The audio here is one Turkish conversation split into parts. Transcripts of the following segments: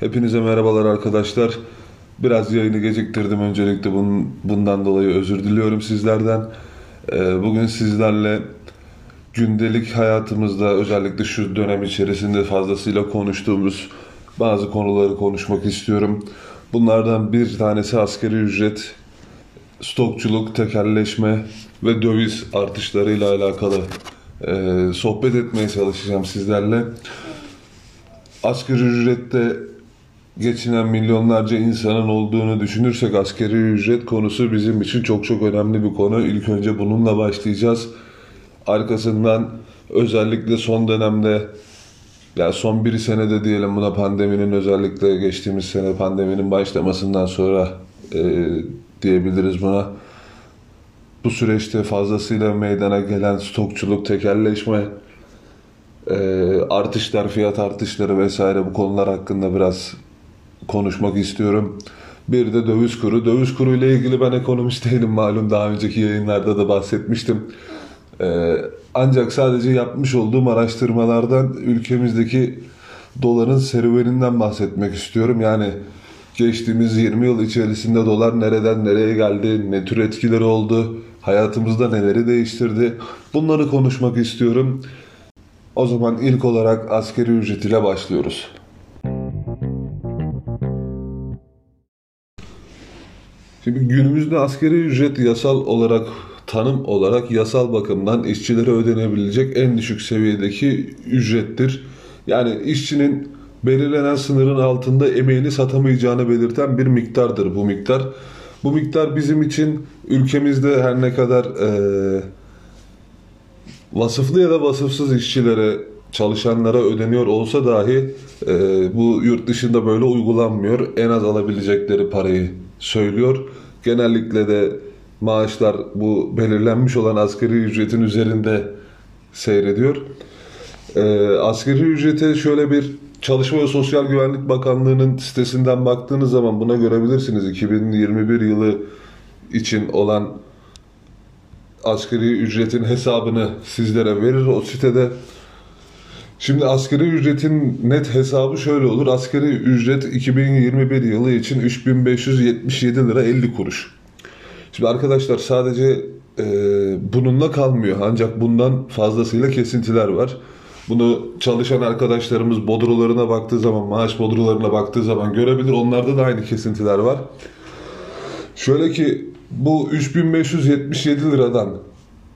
Hepinize merhabalar arkadaşlar. Biraz yayını geciktirdim öncelikle bunun, bundan dolayı özür diliyorum sizlerden. Ee, bugün sizlerle gündelik hayatımızda özellikle şu dönem içerisinde fazlasıyla konuştuğumuz bazı konuları konuşmak istiyorum. Bunlardan bir tanesi askeri ücret, stokçuluk, tekelleşme ve döviz artışlarıyla alakalı e, sohbet etmeye çalışacağım sizlerle. Asgari ücrette geçinen milyonlarca insanın olduğunu düşünürsek askeri ücret konusu bizim için çok çok önemli bir konu. İlk önce bununla başlayacağız. Arkasından özellikle son dönemde ya son bir senede diyelim buna pandeminin özellikle geçtiğimiz sene pandeminin başlamasından sonra e, diyebiliriz buna. Bu süreçte fazlasıyla meydana gelen stokçuluk, tekelleşme, e, artışlar, fiyat artışları vesaire bu konular hakkında biraz konuşmak istiyorum. Bir de döviz kuru. Döviz kuru ile ilgili ben ekonomist değilim malum daha önceki yayınlarda da bahsetmiştim. Ee, ancak sadece yapmış olduğum araştırmalardan ülkemizdeki doların serüveninden bahsetmek istiyorum. Yani geçtiğimiz 20 yıl içerisinde dolar nereden nereye geldi, ne tür etkileri oldu, hayatımızda neleri değiştirdi bunları konuşmak istiyorum. O zaman ilk olarak askeri ücret ile başlıyoruz. Şimdi günümüzde askeri ücret yasal olarak tanım olarak yasal bakımdan işçilere ödenebilecek en düşük seviyedeki ücrettir. Yani işçinin belirlenen sınırın altında emeğini satamayacağını belirten bir miktardır bu miktar. Bu miktar bizim için ülkemizde her ne kadar e, vasıflı ya da vasıfsız işçilere, çalışanlara ödeniyor olsa dahi e, bu yurt dışında böyle uygulanmıyor. En az alabilecekleri parayı söylüyor. Genellikle de maaşlar bu belirlenmiş olan asgari ücretin üzerinde seyrediyor. Ee, asgari ücrete şöyle bir Çalışma ve Sosyal Güvenlik Bakanlığı'nın sitesinden baktığınız zaman buna görebilirsiniz. 2021 yılı için olan asgari ücretin hesabını sizlere verir o sitede. Şimdi asgari ücretin net hesabı şöyle olur. Asgari ücret 2021 yılı için 3577 lira 50 kuruş. Şimdi arkadaşlar sadece e, bununla kalmıyor. Ancak bundan fazlasıyla kesintiler var. Bunu çalışan arkadaşlarımız bodrolarına baktığı zaman, maaş bodrolarına baktığı zaman görebilir. Onlarda da aynı kesintiler var. Şöyle ki bu 3577 liradan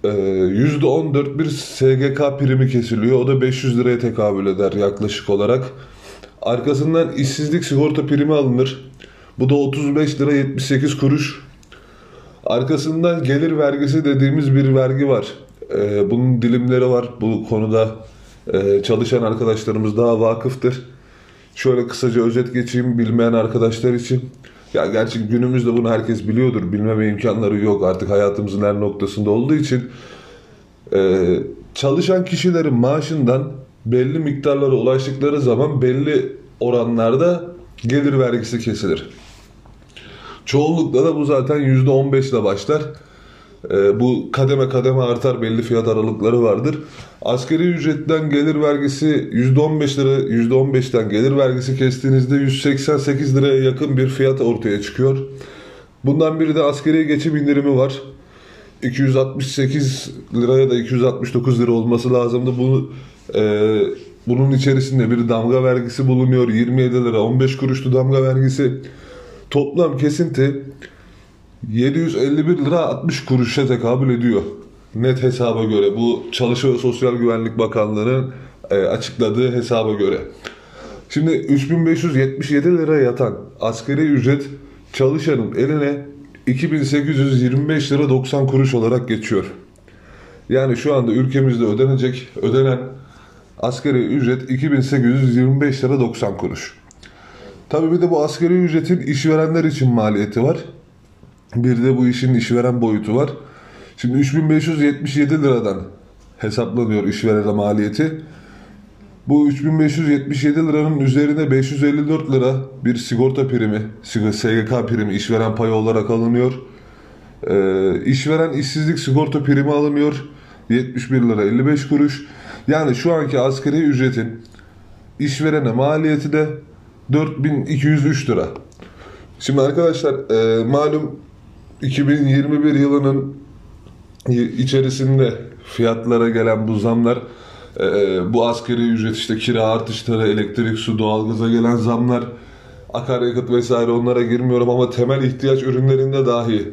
%14 ee, bir SGK primi kesiliyor. O da 500 liraya tekabül eder yaklaşık olarak. Arkasından işsizlik sigorta primi alınır. Bu da 35 lira 78 kuruş. Arkasından gelir vergisi dediğimiz bir vergi var. Ee, bunun dilimleri var. Bu konuda e, çalışan arkadaşlarımız daha vakıftır. Şöyle kısaca özet geçeyim bilmeyen arkadaşlar için. Ya gerçi günümüzde bunu herkes biliyordur. Bilmeme imkanları yok artık hayatımızın her noktasında olduğu için. Ee, çalışan kişilerin maaşından belli miktarlara ulaştıkları zaman belli oranlarda gelir vergisi kesilir. Çoğunlukla da bu zaten %15 ile başlar. Ee, bu kademe kademe artar belli fiyat aralıkları vardır. Askeri ücretten gelir vergisi %15 lira %15'ten gelir vergisi kestiğinizde 188 liraya yakın bir fiyat ortaya çıkıyor. Bundan biri de askeri geçim indirimi var. 268 liraya da 269 lira olması lazımdı. Bu e, bunun içerisinde bir damga vergisi bulunuyor. 27 lira 15 kuruşlu damga vergisi. Toplam kesinti 751 lira 60 kuruşa tekabül ediyor. Net hesaba göre bu Çalışma ve Sosyal Güvenlik Bakanlığı'nın e, açıkladığı hesaba göre. Şimdi 3577 lira yatan askeri ücret çalışanın eline 2825 lira 90 kuruş olarak geçiyor. Yani şu anda ülkemizde ödenecek, ödenen askeri ücret 2825 lira 90 kuruş. Tabii bir de bu askeri ücretin işverenler için maliyeti var. Bir de bu işin işveren boyutu var. Şimdi 3577 liradan hesaplanıyor işverene maliyeti. Bu 3577 liranın üzerine 554 lira bir sigorta primi, SGK primi işveren payı olarak alınıyor. Ee, işveren işsizlik sigorta primi alınıyor. 71 lira 55 kuruş. Yani şu anki asgari ücretin işverene maliyeti de 4203 lira. Şimdi arkadaşlar e, malum 2021 yılının içerisinde fiyatlara gelen bu zamlar e, bu askeri ücret işte kira artışları, elektrik, su, doğalgaza gelen zamlar, akaryakıt vesaire onlara girmiyorum ama temel ihtiyaç ürünlerinde dahi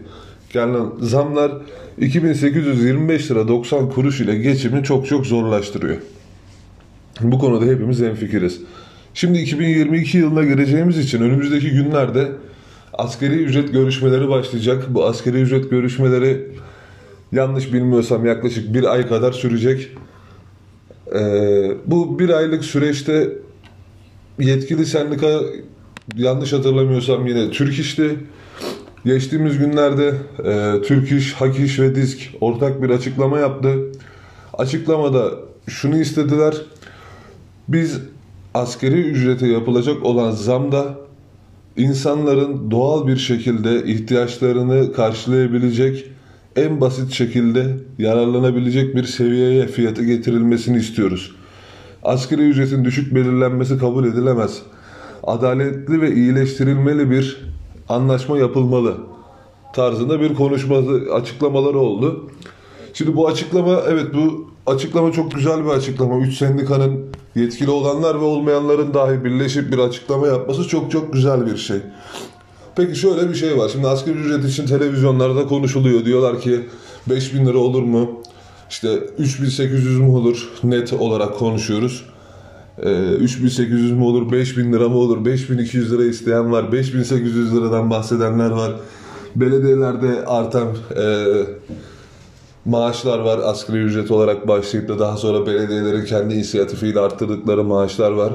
gelen zamlar 2825 lira 90 kuruş ile geçimi çok çok zorlaştırıyor. Bu konuda hepimiz enfikiriz. Şimdi 2022 yılına gireceğimiz için önümüzdeki günlerde askeri ücret görüşmeleri başlayacak. Bu askeri ücret görüşmeleri yanlış bilmiyorsam yaklaşık bir ay kadar sürecek. Ee, bu bir aylık süreçte yetkili sendika yanlış hatırlamıyorsam yine Türk İş'ti. Geçtiğimiz günlerde e, Türk İş, Hak İş ve Disk ortak bir açıklama yaptı. Açıklamada şunu istediler. Biz askeri ücrete yapılacak olan zamda insanların doğal bir şekilde ihtiyaçlarını karşılayabilecek en basit şekilde yararlanabilecek bir seviyeye fiyatı getirilmesini istiyoruz. Asgari ücretin düşük belirlenmesi kabul edilemez. Adaletli ve iyileştirilmeli bir anlaşma yapılmalı tarzında bir konuşması, açıklamaları oldu. Şimdi bu açıklama evet bu açıklama çok güzel bir açıklama. Üç sendikanın yetkili olanlar ve olmayanların dahi birleşip bir açıklama yapması çok çok güzel bir şey. Peki şöyle bir şey var. Şimdi asgari ücret için televizyonlarda konuşuluyor. Diyorlar ki 5000 lira olur mu? İşte 3800 mu olur? Net olarak konuşuyoruz. Ee, 3800 mu olur? 5000 lira mı olur? 5200 lira isteyen var. 5800 liradan bahsedenler var. Belediyelerde artan e, maaşlar var. Asgari ücret olarak başlayıp da daha sonra belediyelerin kendi inisiyatifiyle arttırdıkları maaşlar var.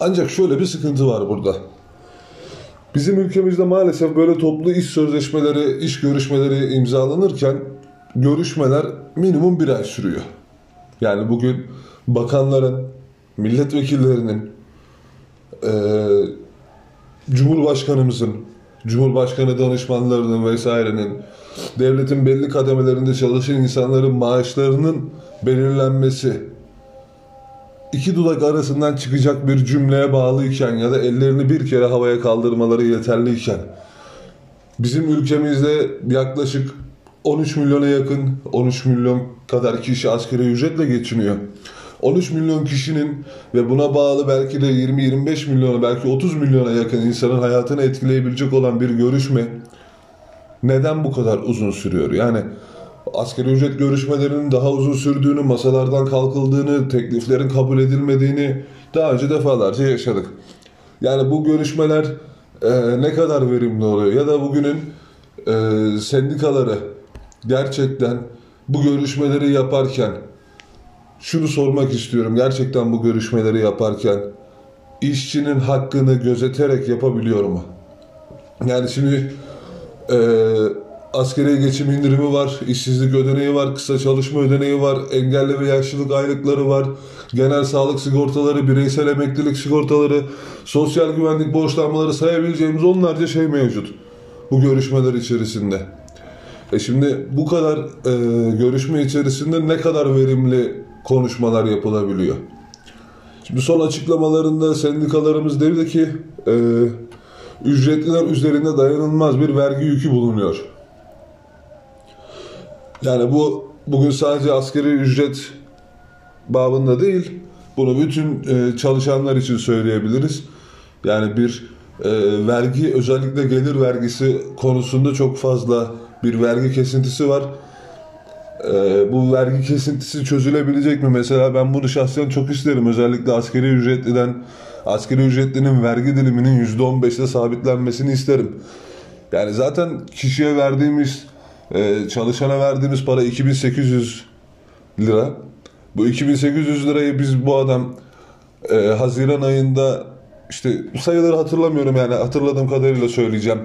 Ancak şöyle bir sıkıntı var burada. Bizim ülkemizde maalesef böyle toplu iş sözleşmeleri, iş görüşmeleri imzalanırken görüşmeler minimum bir ay sürüyor. Yani bugün bakanların, milletvekillerinin, e, Cumhurbaşkanımızın, Cumhurbaşkanı danışmanlarının vesairenin, devletin belli kademelerinde çalışan insanların maaşlarının belirlenmesi, iki dudak arasından çıkacak bir cümleye bağlıyken ya da ellerini bir kere havaya kaldırmaları yeterliyken bizim ülkemizde yaklaşık 13 milyona yakın 13 milyon kadar kişi asgari ücretle geçiniyor. 13 milyon kişinin ve buna bağlı belki de 20-25 milyona belki 30 milyona yakın insanın hayatını etkileyebilecek olan bir görüşme neden bu kadar uzun sürüyor? Yani asgari ücret görüşmelerinin daha uzun sürdüğünü, masalardan kalkıldığını, tekliflerin kabul edilmediğini daha önce defalarca yaşadık. Yani bu görüşmeler e, ne kadar verimli oluyor ya da bugünün e, sendikaları gerçekten bu görüşmeleri yaparken şunu sormak istiyorum. Gerçekten bu görüşmeleri yaparken işçinin hakkını gözeterek yapabiliyor mu? Yani şimdi e, askeri geçim indirimi var, işsizlik ödeneği var, kısa çalışma ödeneği var, engelli ve yaşlılık aylıkları var, genel sağlık sigortaları, bireysel emeklilik sigortaları, sosyal güvenlik borçlanmaları sayabileceğimiz onlarca şey mevcut bu görüşmeler içerisinde. E şimdi bu kadar e, görüşme içerisinde ne kadar verimli konuşmalar yapılabiliyor? Şimdi son açıklamalarında sendikalarımız dedi ki e, ücretliler üzerinde dayanılmaz bir vergi yükü bulunuyor. Yani bu bugün sadece askeri ücret babında değil, bunu bütün e, çalışanlar için söyleyebiliriz. Yani bir e, vergi, özellikle gelir vergisi konusunda çok fazla bir vergi kesintisi var. E, bu vergi kesintisi çözülebilecek mi? Mesela ben bunu şahsen çok isterim. Özellikle askeri ücretliden, askeri ücretlinin vergi diliminin %15'te sabitlenmesini isterim. Yani zaten kişiye verdiğimiz ee, çalışana verdiğimiz para 2800 lira. Bu 2800 lirayı biz bu adam e, Haziran ayında işte sayıları hatırlamıyorum yani hatırladığım kadarıyla söyleyeceğim.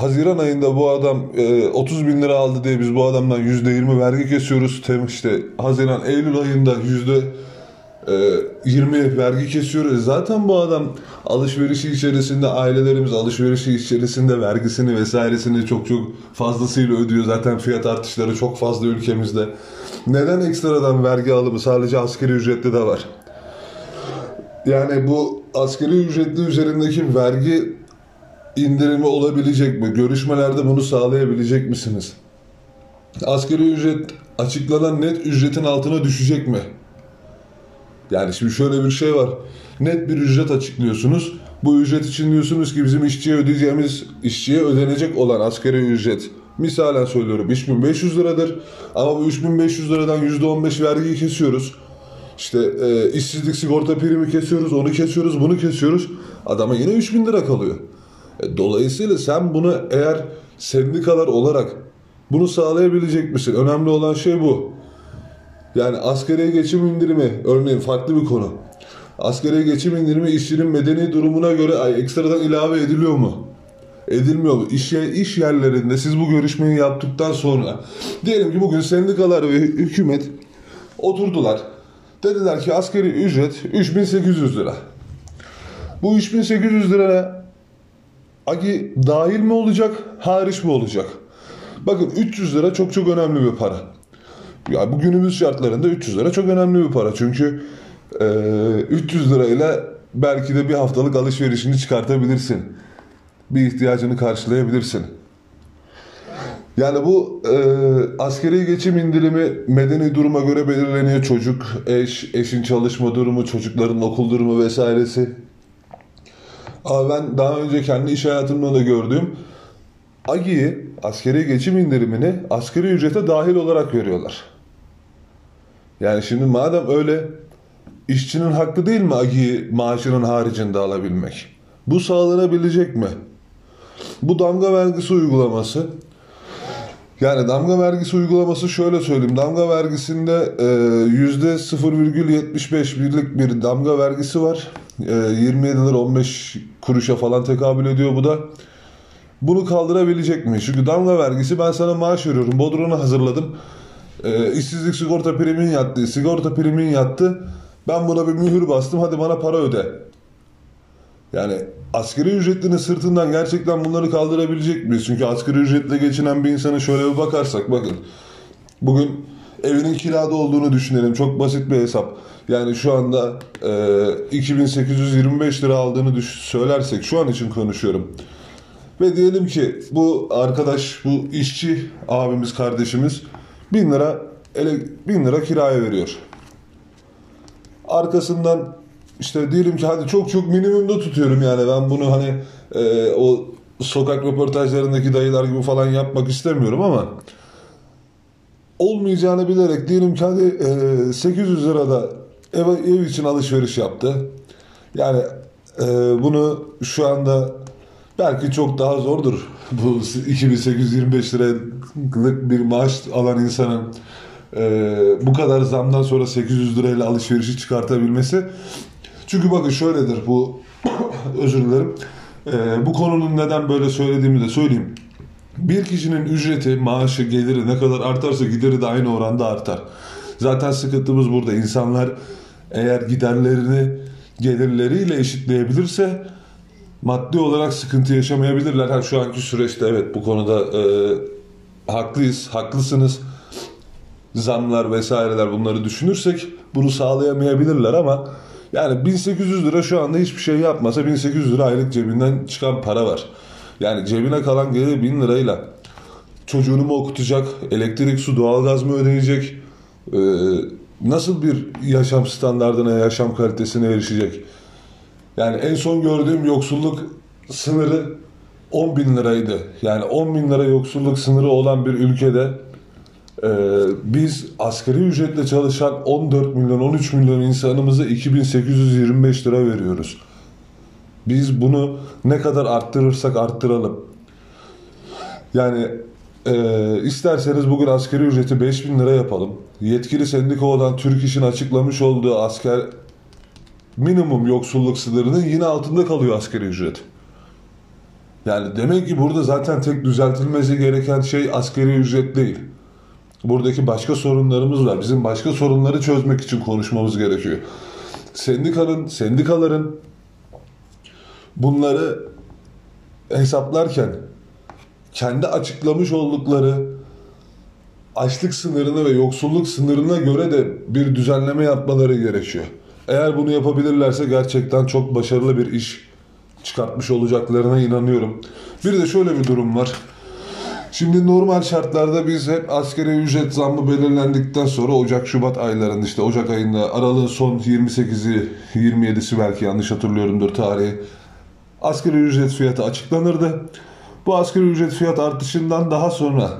Haziran ayında bu adam e, 30 bin lira aldı diye biz bu adamdan %20 vergi kesiyoruz. Tem işte Haziran, Eylül ayında yüzde 20 e, vergi kesiyoruz. Zaten bu adam alışverişi içerisinde ailelerimiz alışverişi içerisinde vergisini vesairesini çok çok fazlasıyla ödüyor. Zaten fiyat artışları çok fazla ülkemizde. Neden ekstradan vergi alımı sadece askeri ücretli de var? Yani bu askeri ücretli üzerindeki vergi indirimi olabilecek mi? Görüşmelerde bunu sağlayabilecek misiniz? Askeri ücret açıklanan net ücretin altına düşecek mi? Yani şimdi şöyle bir şey var. Net bir ücret açıklıyorsunuz. Bu ücret için diyorsunuz ki bizim işçiye ödeyeceğimiz, işçiye ödenecek olan askeri ücret misalen söylüyorum 3500 liradır. Ama bu 3500 liradan %15 vergiyi kesiyoruz. İşte e, işsizlik sigorta primi kesiyoruz, onu kesiyoruz, bunu kesiyoruz. Adama yine 3000 lira kalıyor. Dolayısıyla sen bunu eğer sendikalar olarak bunu sağlayabilecek misin? Önemli olan şey bu. Yani askeri geçim indirimi örneğin farklı bir konu. Askeri geçim indirimi işçinin medeni durumuna göre ay, ekstradan ilave ediliyor mu? Edilmiyor mu? İş, iş yerlerinde siz bu görüşmeyi yaptıktan sonra diyelim ki bugün sendikalar ve hükümet oturdular. Dediler ki askeri ücret 3800 lira. Bu 3800 lira Agi dahil mi olacak, hariç mi olacak? Bakın 300 lira çok çok önemli bir para. Ya bu günümüz şartlarında 300 lira çok önemli bir para. Çünkü e, 300 lirayla belki de bir haftalık alışverişini çıkartabilirsin. Bir ihtiyacını karşılayabilirsin. Yani bu e, askeri geçim indirimi medeni duruma göre belirleniyor. Çocuk, eş, eşin çalışma durumu, çocukların okul durumu vesairesi. Ama ben daha önce kendi iş hayatımda da gördüğüm AGİ'yi, askeri geçim indirimini askeri ücrete dahil olarak veriyorlar. Yani şimdi madem öyle işçinin hakkı değil mi AGİ'yi maaşının haricinde alabilmek? Bu sağlanabilecek mi? Bu damga vergisi uygulaması yani damga vergisi uygulaması şöyle söyleyeyim. Damga vergisinde e, yüzde 0,75 birlik bir damga vergisi var. E, 27 lira 15 kuruşa falan tekabül ediyor bu da. Bunu kaldırabilecek mi? Çünkü damga vergisi ben sana maaş veriyorum. Bodrunu hazırladım. E, işsizlik sigorta primin yattı. Sigorta primin yattı. Ben buna bir mühür bastım. Hadi bana para öde. Yani askeri ücretlinin sırtından gerçekten bunları kaldırabilecek miyiz? Çünkü asgari ücretle geçinen bir insana şöyle bir bakarsak bakın. Bugün evinin kirada olduğunu düşünelim. Çok basit bir hesap. Yani şu anda e, 2825 lira aldığını düş söylersek şu an için konuşuyorum. Ve diyelim ki bu arkadaş, bu işçi abimiz, kardeşimiz 1000 lira ele, 1000 lira kiraya veriyor. Arkasından işte diyelim ki hadi çok çok minimumda tutuyorum yani ben bunu hani e, o sokak röportajlarındaki dayılar gibi falan yapmak istemiyorum ama olmayacağını bilerek diyelim ki hadi e, 800 lirada ev, ev için alışveriş yaptı. Yani e, bunu şu anda belki çok daha zordur. Bu 2825 liralık bir maaş alan insanın e, bu kadar zamdan sonra 800 lirayla alışverişi çıkartabilmesi çünkü bakın şöyledir bu özür dilerim. Ee, bu konunun neden böyle söylediğimi de söyleyeyim. Bir kişinin ücreti, maaşı, geliri ne kadar artarsa gideri de aynı oranda artar. Zaten sıkıntımız burada. İnsanlar eğer giderlerini gelirleriyle eşitleyebilirse maddi olarak sıkıntı yaşamayabilirler. Ha, şu anki süreçte evet bu konuda e, haklıyız, haklısınız. Zamlar vesaireler bunları düşünürsek bunu sağlayamayabilirler ama yani 1800 lira şu anda hiçbir şey yapmasa 1800 lira aylık cebinden çıkan para var. Yani cebine kalan gelir 1000 lirayla çocuğunu mu okutacak, elektrik, su, doğalgaz mı ödeyecek, ee, nasıl bir yaşam standartına, yaşam kalitesine erişecek? Yani en son gördüğüm yoksulluk sınırı 10 bin liraydı. Yani 10 bin lira yoksulluk sınırı olan bir ülkede ee, biz asgari ücretle çalışan 14 milyon 13 milyon insanımıza 2825 lira veriyoruz. Biz bunu ne kadar arttırırsak arttıralım. Yani e, isterseniz bugün asgari ücreti 5000 lira yapalım. Yetkili sendika olan Türk İş'in açıklamış olduğu asker minimum yoksulluk sınırının yine altında kalıyor asgari ücret. Yani demek ki burada zaten tek düzeltilmesi gereken şey asgari ücret değil. Buradaki başka sorunlarımız var. Bizim başka sorunları çözmek için konuşmamız gerekiyor. sendikanın, sendikaların bunları hesaplarken kendi açıklamış oldukları açlık sınırına ve yoksulluk sınırına göre de bir düzenleme yapmaları gerekiyor. Eğer bunu yapabilirlerse gerçekten çok başarılı bir iş çıkartmış olacaklarına inanıyorum. Bir de şöyle bir durum var. Şimdi normal şartlarda biz hep askeri ücret zammı belirlendikten sonra Ocak-Şubat aylarında işte Ocak ayında aralığın son 28'i 27'si belki yanlış hatırlıyorumdur tarihi askeri ücret fiyatı açıklanırdı. Bu askeri ücret fiyat artışından daha sonra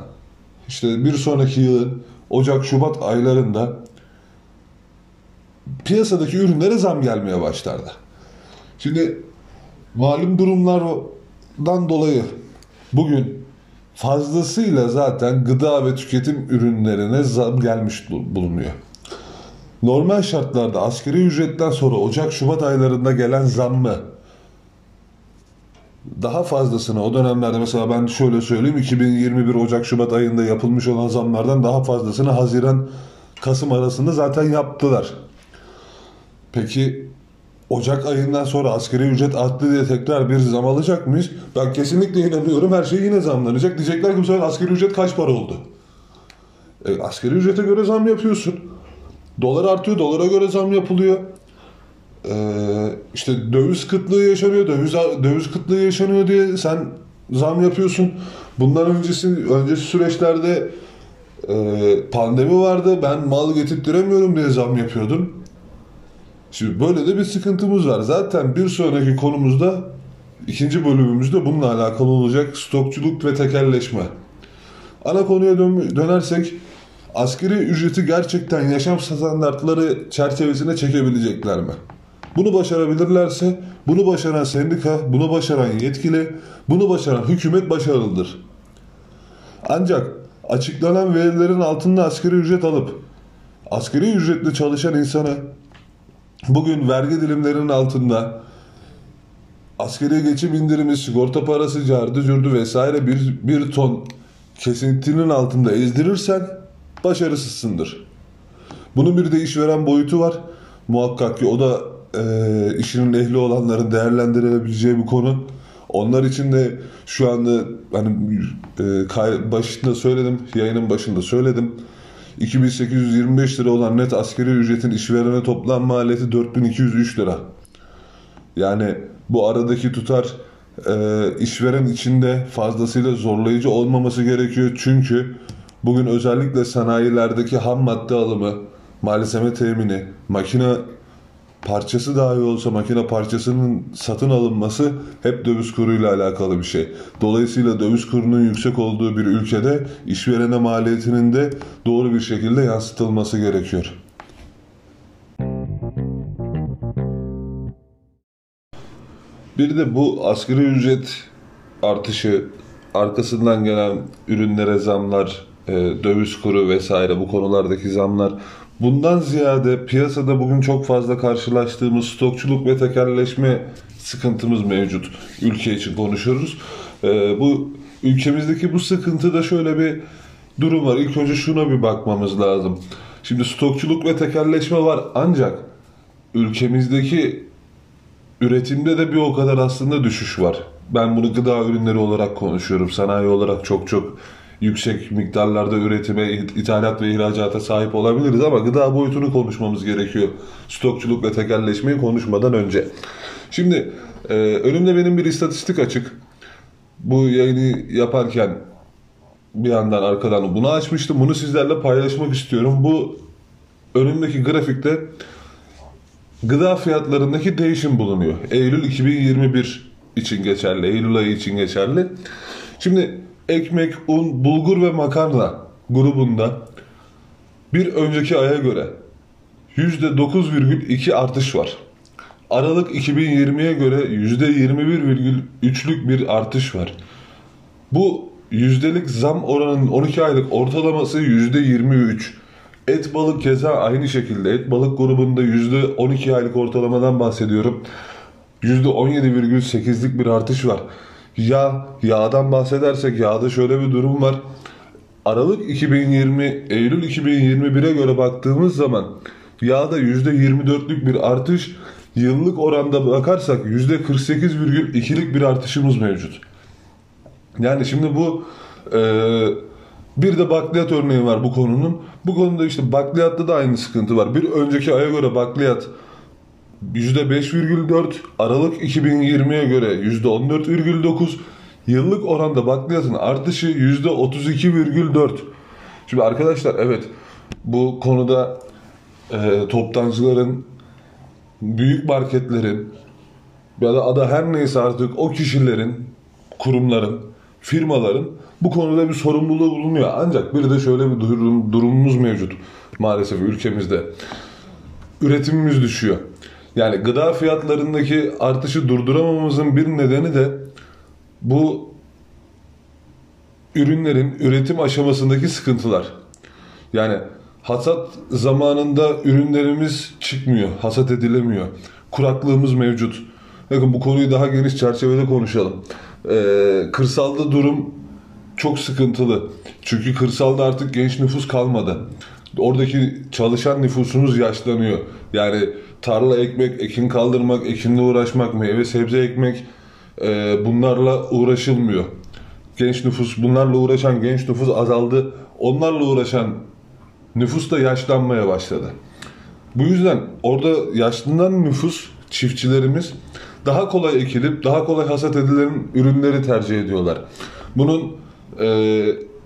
işte bir sonraki yılın Ocak-Şubat aylarında piyasadaki ürünlere zam gelmeye başlardı. Şimdi malum durumlardan dolayı bugün fazlasıyla zaten gıda ve tüketim ürünlerine zam gelmiş bulunuyor. Normal şartlarda askeri ücretten sonra Ocak-Şubat aylarında gelen zammı daha fazlasını o dönemlerde mesela ben şöyle söyleyeyim 2021 Ocak-Şubat ayında yapılmış olan zamlardan daha fazlasını Haziran Kasım arasında zaten yaptılar. Peki Ocak ayından sonra askeri ücret arttı diye tekrar bir zam alacak mıyız? Ben kesinlikle inanıyorum her şey yine zamlanacak. Diyecekler ki bu sefer askeri ücret kaç para oldu? E, askeri ücrete göre zam yapıyorsun. Dolar artıyor, dolara göre zam yapılıyor. Ee, işte döviz kıtlığı yaşanıyor, döviz döviz kıtlığı yaşanıyor diye sen zam yapıyorsun. Bundan öncesi öncesi süreçlerde e, pandemi vardı. Ben mal getirtiremiyorum diye zam yapıyordun. Şimdi böyle de bir sıkıntımız var. Zaten bir sonraki konumuzda ikinci bölümümüzde bununla alakalı olacak stokçuluk ve tekelleşme. Ana konuya dön dönersek askeri ücreti gerçekten yaşam standartları çerçevesine çekebilecekler mi? Bunu başarabilirlerse bunu başaran sendika, bunu başaran yetkili, bunu başaran hükümet başarılıdır. Ancak açıklanan verilerin altında asgari ücret alıp asgari ücretle çalışan insana bugün vergi dilimlerinin altında askeri geçim indirimi, sigorta parası, cardı cürdü vesaire bir, bir ton kesintinin altında ezdirirsen başarısızsındır. Bunun bir de işveren boyutu var. Muhakkak ki o da e, işinin ehli olanların değerlendirebileceği bir konu. Onlar için de şu anda hani e, başında söyledim, yayının başında söyledim. 2825 lira olan net askeri ücretin işverene toplam maliyeti 4203 lira. Yani bu aradaki tutar e, işveren içinde fazlasıyla zorlayıcı olmaması gerekiyor. Çünkü bugün özellikle sanayilerdeki ham madde alımı, malzeme temini, makine parçası dahi olsa makine parçasının satın alınması hep döviz kuruyla alakalı bir şey. Dolayısıyla döviz kurunun yüksek olduğu bir ülkede işverene maliyetinin de doğru bir şekilde yansıtılması gerekiyor. Bir de bu asgari ücret artışı, arkasından gelen ürünlere zamlar, e, döviz kuru vesaire bu konulardaki zamlar Bundan ziyade piyasada bugün çok fazla karşılaştığımız stokçuluk ve tekelleşme sıkıntımız mevcut. Ülke için konuşuyoruz. Ee, bu ülkemizdeki bu sıkıntıda şöyle bir durum var. İlk önce şuna bir bakmamız lazım. Şimdi stokçuluk ve tekelleşme var ancak ülkemizdeki üretimde de bir o kadar aslında düşüş var. Ben bunu gıda ürünleri olarak konuşuyorum. Sanayi olarak çok çok yüksek miktarlarda üretime, ithalat ve ihracata sahip olabiliriz ama gıda boyutunu konuşmamız gerekiyor. Stokçuluk ve tekelleşmeyi konuşmadan önce. Şimdi e, önümde benim bir istatistik açık. Bu yayını yaparken bir yandan arkadan bunu açmıştım. Bunu sizlerle paylaşmak istiyorum. Bu önümdeki grafikte gıda fiyatlarındaki değişim bulunuyor. Eylül 2021 için geçerli, Eylül ayı için geçerli. Şimdi ekmek, un, bulgur ve makarna grubunda bir önceki aya göre %9,2 artış var. Aralık 2020'ye göre %21,3'lük bir artış var. Bu yüzdelik zam oranının 12 aylık ortalaması %23. Et balık keza aynı şekilde. Et balık grubunda %12 aylık ortalamadan bahsediyorum. %17,8'lik bir artış var. Yağ, yağdan bahsedersek yağda şöyle bir durum var. Aralık 2020, Eylül 2021'e göre baktığımız zaman Yağda %24'lük bir artış. Yıllık oranda bakarsak %48,2'lik bir artışımız mevcut. Yani şimdi bu e, bir de bakliyat örneği var bu konunun. Bu konuda işte bakliyatta da aynı sıkıntı var. Bir önceki aya göre bakliyat %5,4, Aralık 2020'ye göre %14,9, yıllık oranda bakliyatın artışı %32,4. Şimdi arkadaşlar evet bu konuda e, toptancıların, büyük marketlerin ya da ada her neyse artık o kişilerin, kurumların, firmaların bu konuda bir sorumluluğu bulunuyor. Ancak bir de şöyle bir durum, durumumuz mevcut maalesef ülkemizde. Üretimimiz düşüyor. Yani gıda fiyatlarındaki artışı durduramamızın bir nedeni de bu ürünlerin üretim aşamasındaki sıkıntılar. Yani hasat zamanında ürünlerimiz çıkmıyor, hasat edilemiyor. Kuraklığımız mevcut. Bakın bu konuyu daha geniş çerçevede konuşalım. Ee, kırsalda durum çok sıkıntılı. Çünkü kırsalda artık genç nüfus kalmadı. Oradaki çalışan nüfusumuz yaşlanıyor. Yani tarla ekmek, ekin kaldırmak, ekinle uğraşmak, meyve sebze ekmek e, bunlarla uğraşılmıyor. Genç nüfus, bunlarla uğraşan genç nüfus azaldı. Onlarla uğraşan nüfus da yaşlanmaya başladı. Bu yüzden orada yaşlanan nüfus, çiftçilerimiz daha kolay ekilip daha kolay hasat edilen ürünleri tercih ediyorlar. Bunun e,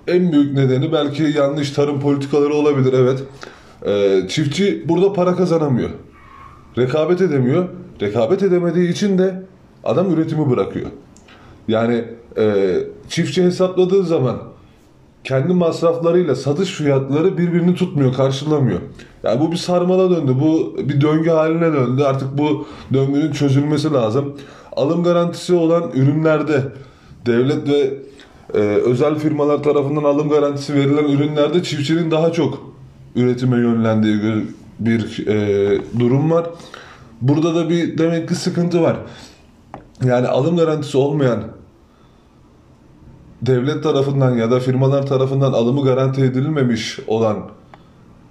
en büyük nedeni belki yanlış tarım politikaları olabilir evet. E, çiftçi burada para kazanamıyor. Rekabet edemiyor. Rekabet edemediği için de adam üretimi bırakıyor. Yani e, çiftçi hesapladığı zaman kendi masraflarıyla satış fiyatları birbirini tutmuyor, karşılamıyor. Yani bu bir sarmala döndü, bu bir döngü haline döndü. Artık bu döngünün çözülmesi lazım. Alım garantisi olan ürünlerde devlet ve e, özel firmalar tarafından alım garantisi verilen ürünlerde çiftçinin daha çok üretime yönlendiği bir e, durum var. Burada da bir demek ki sıkıntı var. Yani alım garantisi olmayan devlet tarafından ya da firmalar tarafından alımı garanti edilmemiş olan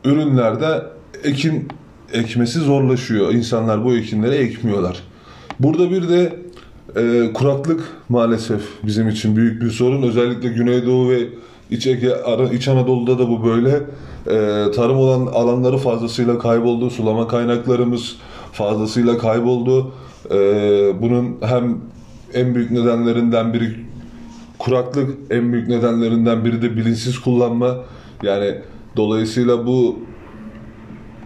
ürünlerde ekim ekmesi zorlaşıyor. İnsanlar bu ekinleri ekmiyorlar. Burada bir de e, kuraklık maalesef bizim için büyük bir sorun. Özellikle Güneydoğu ve İç, Ege, İç Anadolu'da da bu böyle. E, tarım olan alanları fazlasıyla kayboldu. Sulama kaynaklarımız fazlasıyla kayboldu. E, bunun hem en büyük nedenlerinden biri kuraklık, en büyük nedenlerinden biri de bilinçsiz kullanma. Yani dolayısıyla bu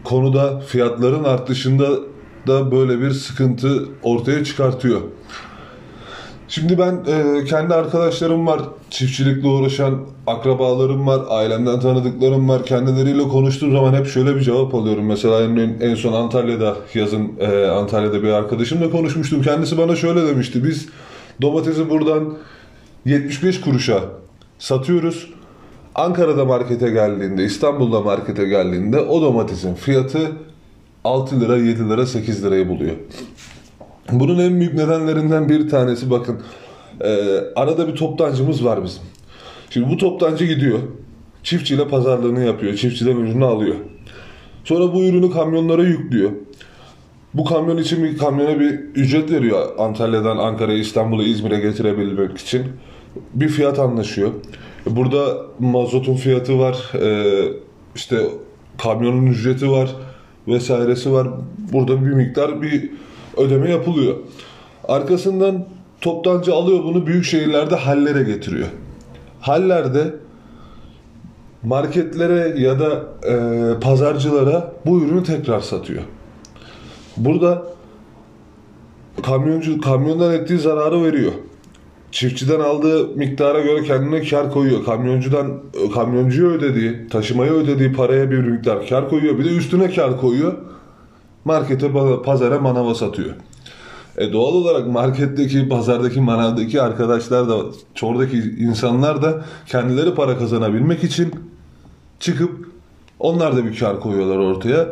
konuda fiyatların artışında da böyle bir sıkıntı ortaya çıkartıyor. Şimdi ben e, kendi arkadaşlarım var, çiftçilikle uğraşan akrabalarım var, ailemden tanıdıklarım var. Kendileriyle konuştuğum zaman hep şöyle bir cevap alıyorum. Mesela en, en son Antalya'da yazın e, Antalya'da bir arkadaşımla konuşmuştum. Kendisi bana şöyle demişti. Biz domatesi buradan 75 kuruşa satıyoruz. Ankara'da markete geldiğinde, İstanbul'da markete geldiğinde o domatesin fiyatı 6 lira, 7 lira, 8 lirayı buluyor. Bunun en büyük nedenlerinden bir tanesi bakın e, arada bir toptancımız var bizim. Şimdi bu toptancı gidiyor. Çiftçiyle pazarlığını yapıyor. Çiftçiden ürünü alıyor. Sonra bu ürünü kamyonlara yüklüyor. Bu kamyon için bir kamyona bir ücret veriyor Antalya'dan Ankara'ya, İstanbul'a, İzmir'e getirebilmek için. Bir fiyat anlaşıyor. Burada mazotun fiyatı var, e, işte kamyonun ücreti var vesairesi var. Burada bir miktar bir ödeme yapılıyor. Arkasından toptancı alıyor bunu büyük şehirlerde hallere getiriyor. Hallerde marketlere ya da e, pazarcılara bu ürünü tekrar satıyor. Burada kamyoncu kamyondan ettiği zararı veriyor. Çiftçiden aldığı miktara göre kendine kar koyuyor. Kamyoncudan kamyoncuya ödediği, taşımaya ödediği paraya bir miktar kar koyuyor. Bir de üstüne kar koyuyor markete, pazara, manava satıyor. E doğal olarak marketteki, pazardaki, manavdaki arkadaşlar da, çoğurdaki insanlar da kendileri para kazanabilmek için çıkıp onlar da bir kar koyuyorlar ortaya.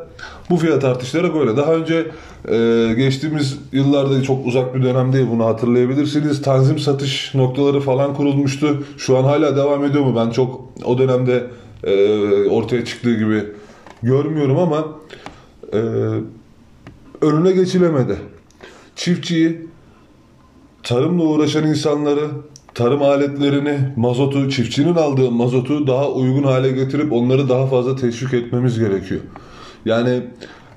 Bu fiyat artışları böyle. Daha önce e, geçtiğimiz yıllarda çok uzak bir dönem değil bunu hatırlayabilirsiniz. Tanzim satış noktaları falan kurulmuştu. Şu an hala devam ediyor mu? Ben çok o dönemde e, ortaya çıktığı gibi görmüyorum ama e, önüne geçilemedi. Çiftçiyi, tarımla uğraşan insanları, tarım aletlerini, mazotu, çiftçinin aldığı mazotu daha uygun hale getirip onları daha fazla teşvik etmemiz gerekiyor. Yani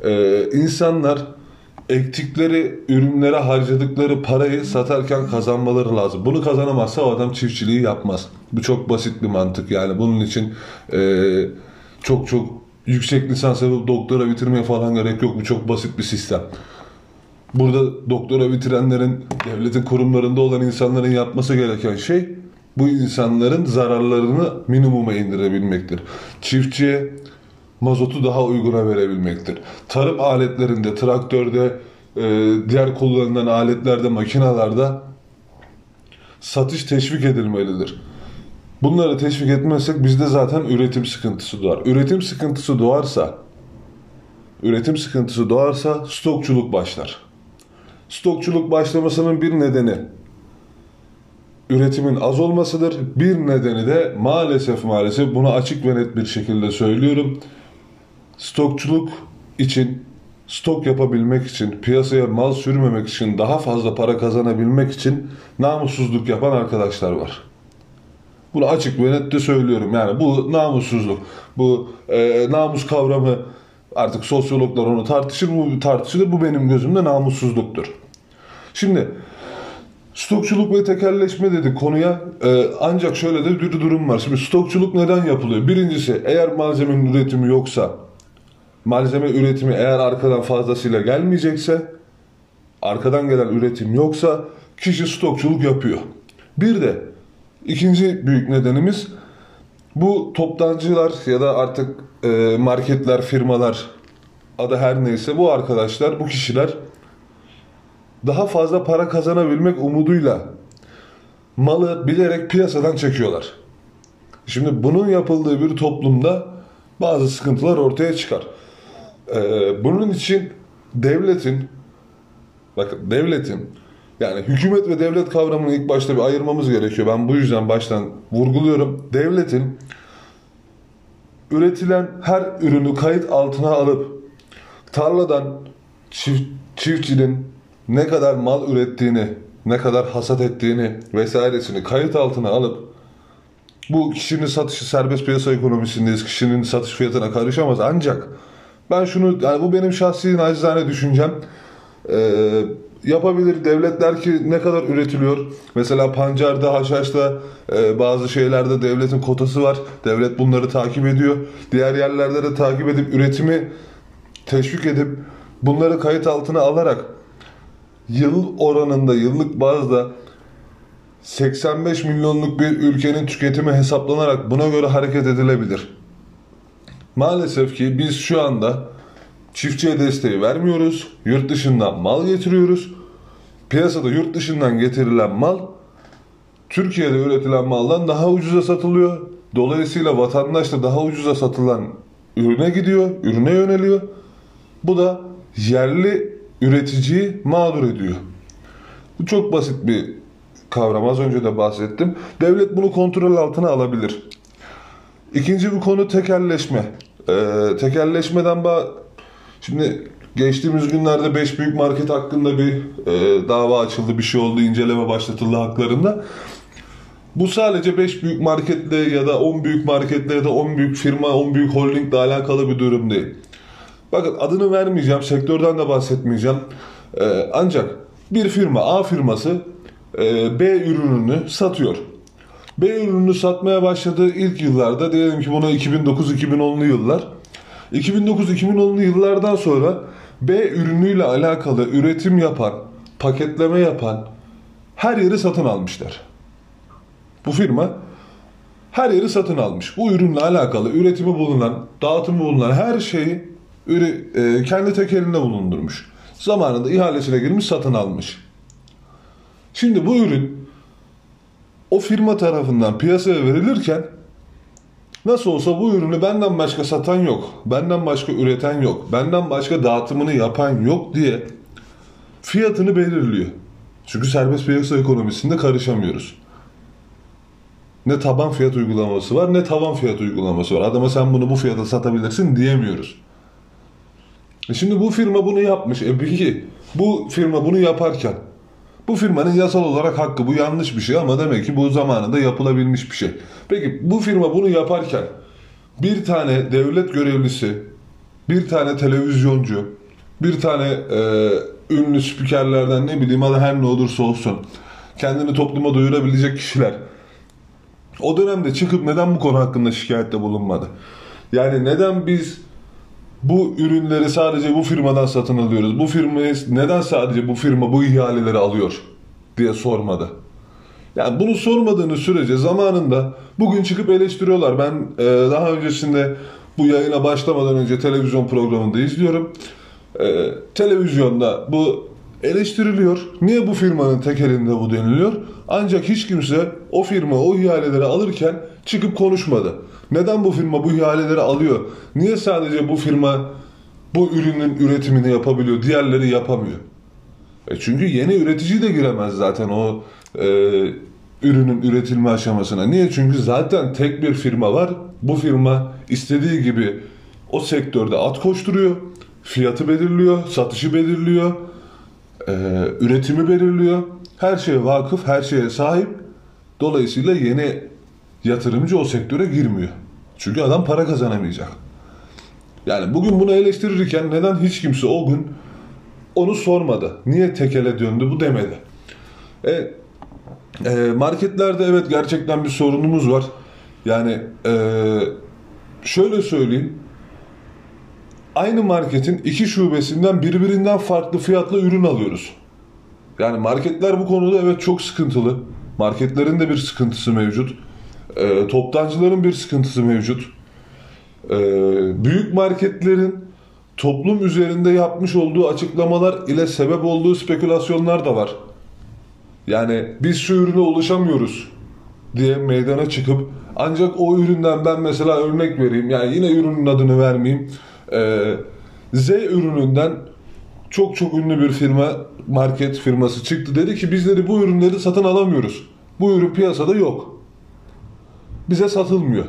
e, insanlar ektikleri ürünlere harcadıkları parayı satarken kazanmaları lazım. Bunu kazanamazsa o adam çiftçiliği yapmaz. Bu çok basit bir mantık yani. Bunun için e, çok çok yüksek lisans yapıp doktora bitirmeye falan gerek yok. Bu çok basit bir sistem. Burada doktora bitirenlerin, devletin kurumlarında olan insanların yapması gereken şey bu insanların zararlarını minimuma indirebilmektir. Çiftçiye mazotu daha uyguna verebilmektir. Tarım aletlerinde, traktörde, e, diğer kullanılan aletlerde, makinalarda satış teşvik edilmelidir. Bunları teşvik etmezsek bizde zaten üretim sıkıntısı doğar. Üretim sıkıntısı doğarsa üretim sıkıntısı doğarsa stokçuluk başlar. Stokçuluk başlamasının bir nedeni üretimin az olmasıdır. Bir nedeni de maalesef maalesef bunu açık ve net bir şekilde söylüyorum. Stokçuluk için stok yapabilmek için, piyasaya mal sürmemek için, daha fazla para kazanabilmek için namussuzluk yapan arkadaşlar var. Bunu açık ve net de söylüyorum. Yani bu namussuzluk, bu e, namus kavramı artık sosyologlar onu tartışır, bu tartışılır. Bu benim gözümde namussuzluktur. Şimdi stokçuluk ve tekelleşme dedik konuya. Ee, ancak şöyle de bir durum var. Şimdi stokçuluk neden yapılıyor? Birincisi eğer malzemenin üretimi yoksa, malzeme üretimi eğer arkadan fazlasıyla gelmeyecekse, arkadan gelen üretim yoksa kişi stokçuluk yapıyor. Bir de ikinci büyük nedenimiz bu toptancılar ya da artık e, marketler, firmalar adı her neyse bu arkadaşlar, bu kişiler daha fazla para kazanabilmek umuduyla malı bilerek piyasadan çekiyorlar. Şimdi bunun yapıldığı bir toplumda bazı sıkıntılar ortaya çıkar. Ee, bunun için devletin bakın devletin yani hükümet ve devlet kavramını ilk başta bir ayırmamız gerekiyor. Ben bu yüzden baştan vurguluyorum. Devletin üretilen her ürünü kayıt altına alıp tarladan çift, çiftçinin ne kadar mal ürettiğini, ne kadar hasat ettiğini vesairesini kayıt altına alıp bu kişinin satışı serbest piyasa ekonomisindeyiz. Kişinin satış fiyatına karışamaz. Ancak ben şunu, yani bu benim şahsi nacizane düşüncem. Ee, yapabilir. Devletler ki ne kadar üretiliyor. Mesela pancarda, haşhaşta e, bazı şeylerde devletin kotası var. Devlet bunları takip ediyor. Diğer yerlerde de takip edip üretimi teşvik edip bunları kayıt altına alarak yıl oranında yıllık bazda 85 milyonluk bir ülkenin tüketimi hesaplanarak buna göre hareket edilebilir. Maalesef ki biz şu anda çiftçiye desteği vermiyoruz. Yurt dışından mal getiriyoruz. Piyasada yurt dışından getirilen mal Türkiye'de üretilen maldan daha ucuza satılıyor. Dolayısıyla vatandaş da daha ucuza satılan ürüne gidiyor, ürüne yöneliyor. Bu da yerli üreticiyi mağdur ediyor. Bu çok basit bir kavram. Az önce de bahsettim. Devlet bunu kontrol altına alabilir. İkinci bir konu tekelleşme. Ee, tekelleşmeden ba şimdi geçtiğimiz günlerde 5 büyük market hakkında bir e, dava açıldı, bir şey oldu, inceleme başlatıldı haklarında. Bu sadece 5 büyük marketle ya da 10 büyük marketle ya da 10 büyük firma, 10 büyük holdingle alakalı bir durum değil. Bakın adını vermeyeceğim, sektörden de bahsetmeyeceğim. Ee, ancak bir firma, A firması e, B ürününü satıyor. B ürününü satmaya başladığı ilk yıllarda diyelim ki buna 2009-2010'lu yıllar. 2009-2010'lu yıllardan sonra B ürünüyle alakalı üretim yapan, paketleme yapan her yeri satın almışlar. Bu firma her yeri satın almış. Bu ürünle alakalı üretimi bulunan, dağıtımı bulunan her şeyi e, kendi tekelinde bulundurmuş. Zamanında ihalesine girmiş satın almış. Şimdi bu ürün o firma tarafından piyasaya verilirken nasıl olsa bu ürünü benden başka satan yok, benden başka üreten yok, benden başka dağıtımını yapan yok diye fiyatını belirliyor. Çünkü serbest piyasa ekonomisinde karışamıyoruz. Ne taban fiyat uygulaması var ne tavan fiyat uygulaması var. Adama sen bunu bu fiyata satabilirsin diyemiyoruz. E şimdi bu firma bunu yapmış. E peki bu firma bunu yaparken bu firmanın yasal olarak hakkı bu yanlış bir şey ama demek ki bu zamanında yapılabilmiş bir şey. Peki bu firma bunu yaparken bir tane devlet görevlisi, bir tane televizyoncu, bir tane e, ünlü spikerlerden ne bileyim adı her ne olursa olsun kendini topluma duyurabilecek kişiler o dönemde çıkıp neden bu konu hakkında şikayette bulunmadı? Yani neden biz bu ürünleri sadece bu firmadan satın alıyoruz? Bu firmayı neden sadece bu firma bu ihaleleri alıyor diye sormadı. Yani bunu sormadığınız sürece zamanında bugün çıkıp eleştiriyorlar. Ben e, daha öncesinde bu yayına başlamadan önce televizyon programında izliyorum. E, televizyonda bu eleştiriliyor. Niye bu firmanın tek elinde bu deniliyor? Ancak hiç kimse o firma o ihaleleri alırken çıkıp konuşmadı. Neden bu firma bu ihaleleri alıyor? Niye sadece bu firma bu ürünün üretimini yapabiliyor, diğerleri yapamıyor? E çünkü yeni üretici de giremez zaten o e, ürünün üretilme aşamasına. Niye? Çünkü zaten tek bir firma var. Bu firma istediği gibi o sektörde at koşturuyor, fiyatı belirliyor, satışı belirliyor, e, üretimi belirliyor. Her şeye vakıf, her şeye sahip. Dolayısıyla yeni yatırımcı o sektöre girmiyor. Çünkü adam para kazanamayacak. Yani bugün bunu eleştirirken neden hiç kimse o gün onu sormadı. Niye tekele döndü bu demedi. E, e, marketlerde evet gerçekten bir sorunumuz var. Yani e, şöyle söyleyeyim. Aynı marketin iki şubesinden birbirinden farklı fiyatla ürün alıyoruz. Yani marketler bu konuda evet çok sıkıntılı. Marketlerin de bir sıkıntısı mevcut. E, toptancıların bir sıkıntısı mevcut. E, büyük marketlerin toplum üzerinde yapmış olduğu açıklamalar ile sebep olduğu spekülasyonlar da var. Yani biz şu ürüne ulaşamıyoruz diye meydana çıkıp ancak o üründen ben mesela örnek vereyim. Yani yine ürünün adını vermeyeyim. Ee, Z ürününden çok çok ünlü bir firma, market firması çıktı. Dedi ki bizleri bu ürünleri satın alamıyoruz. Bu ürün piyasada yok. Bize satılmıyor.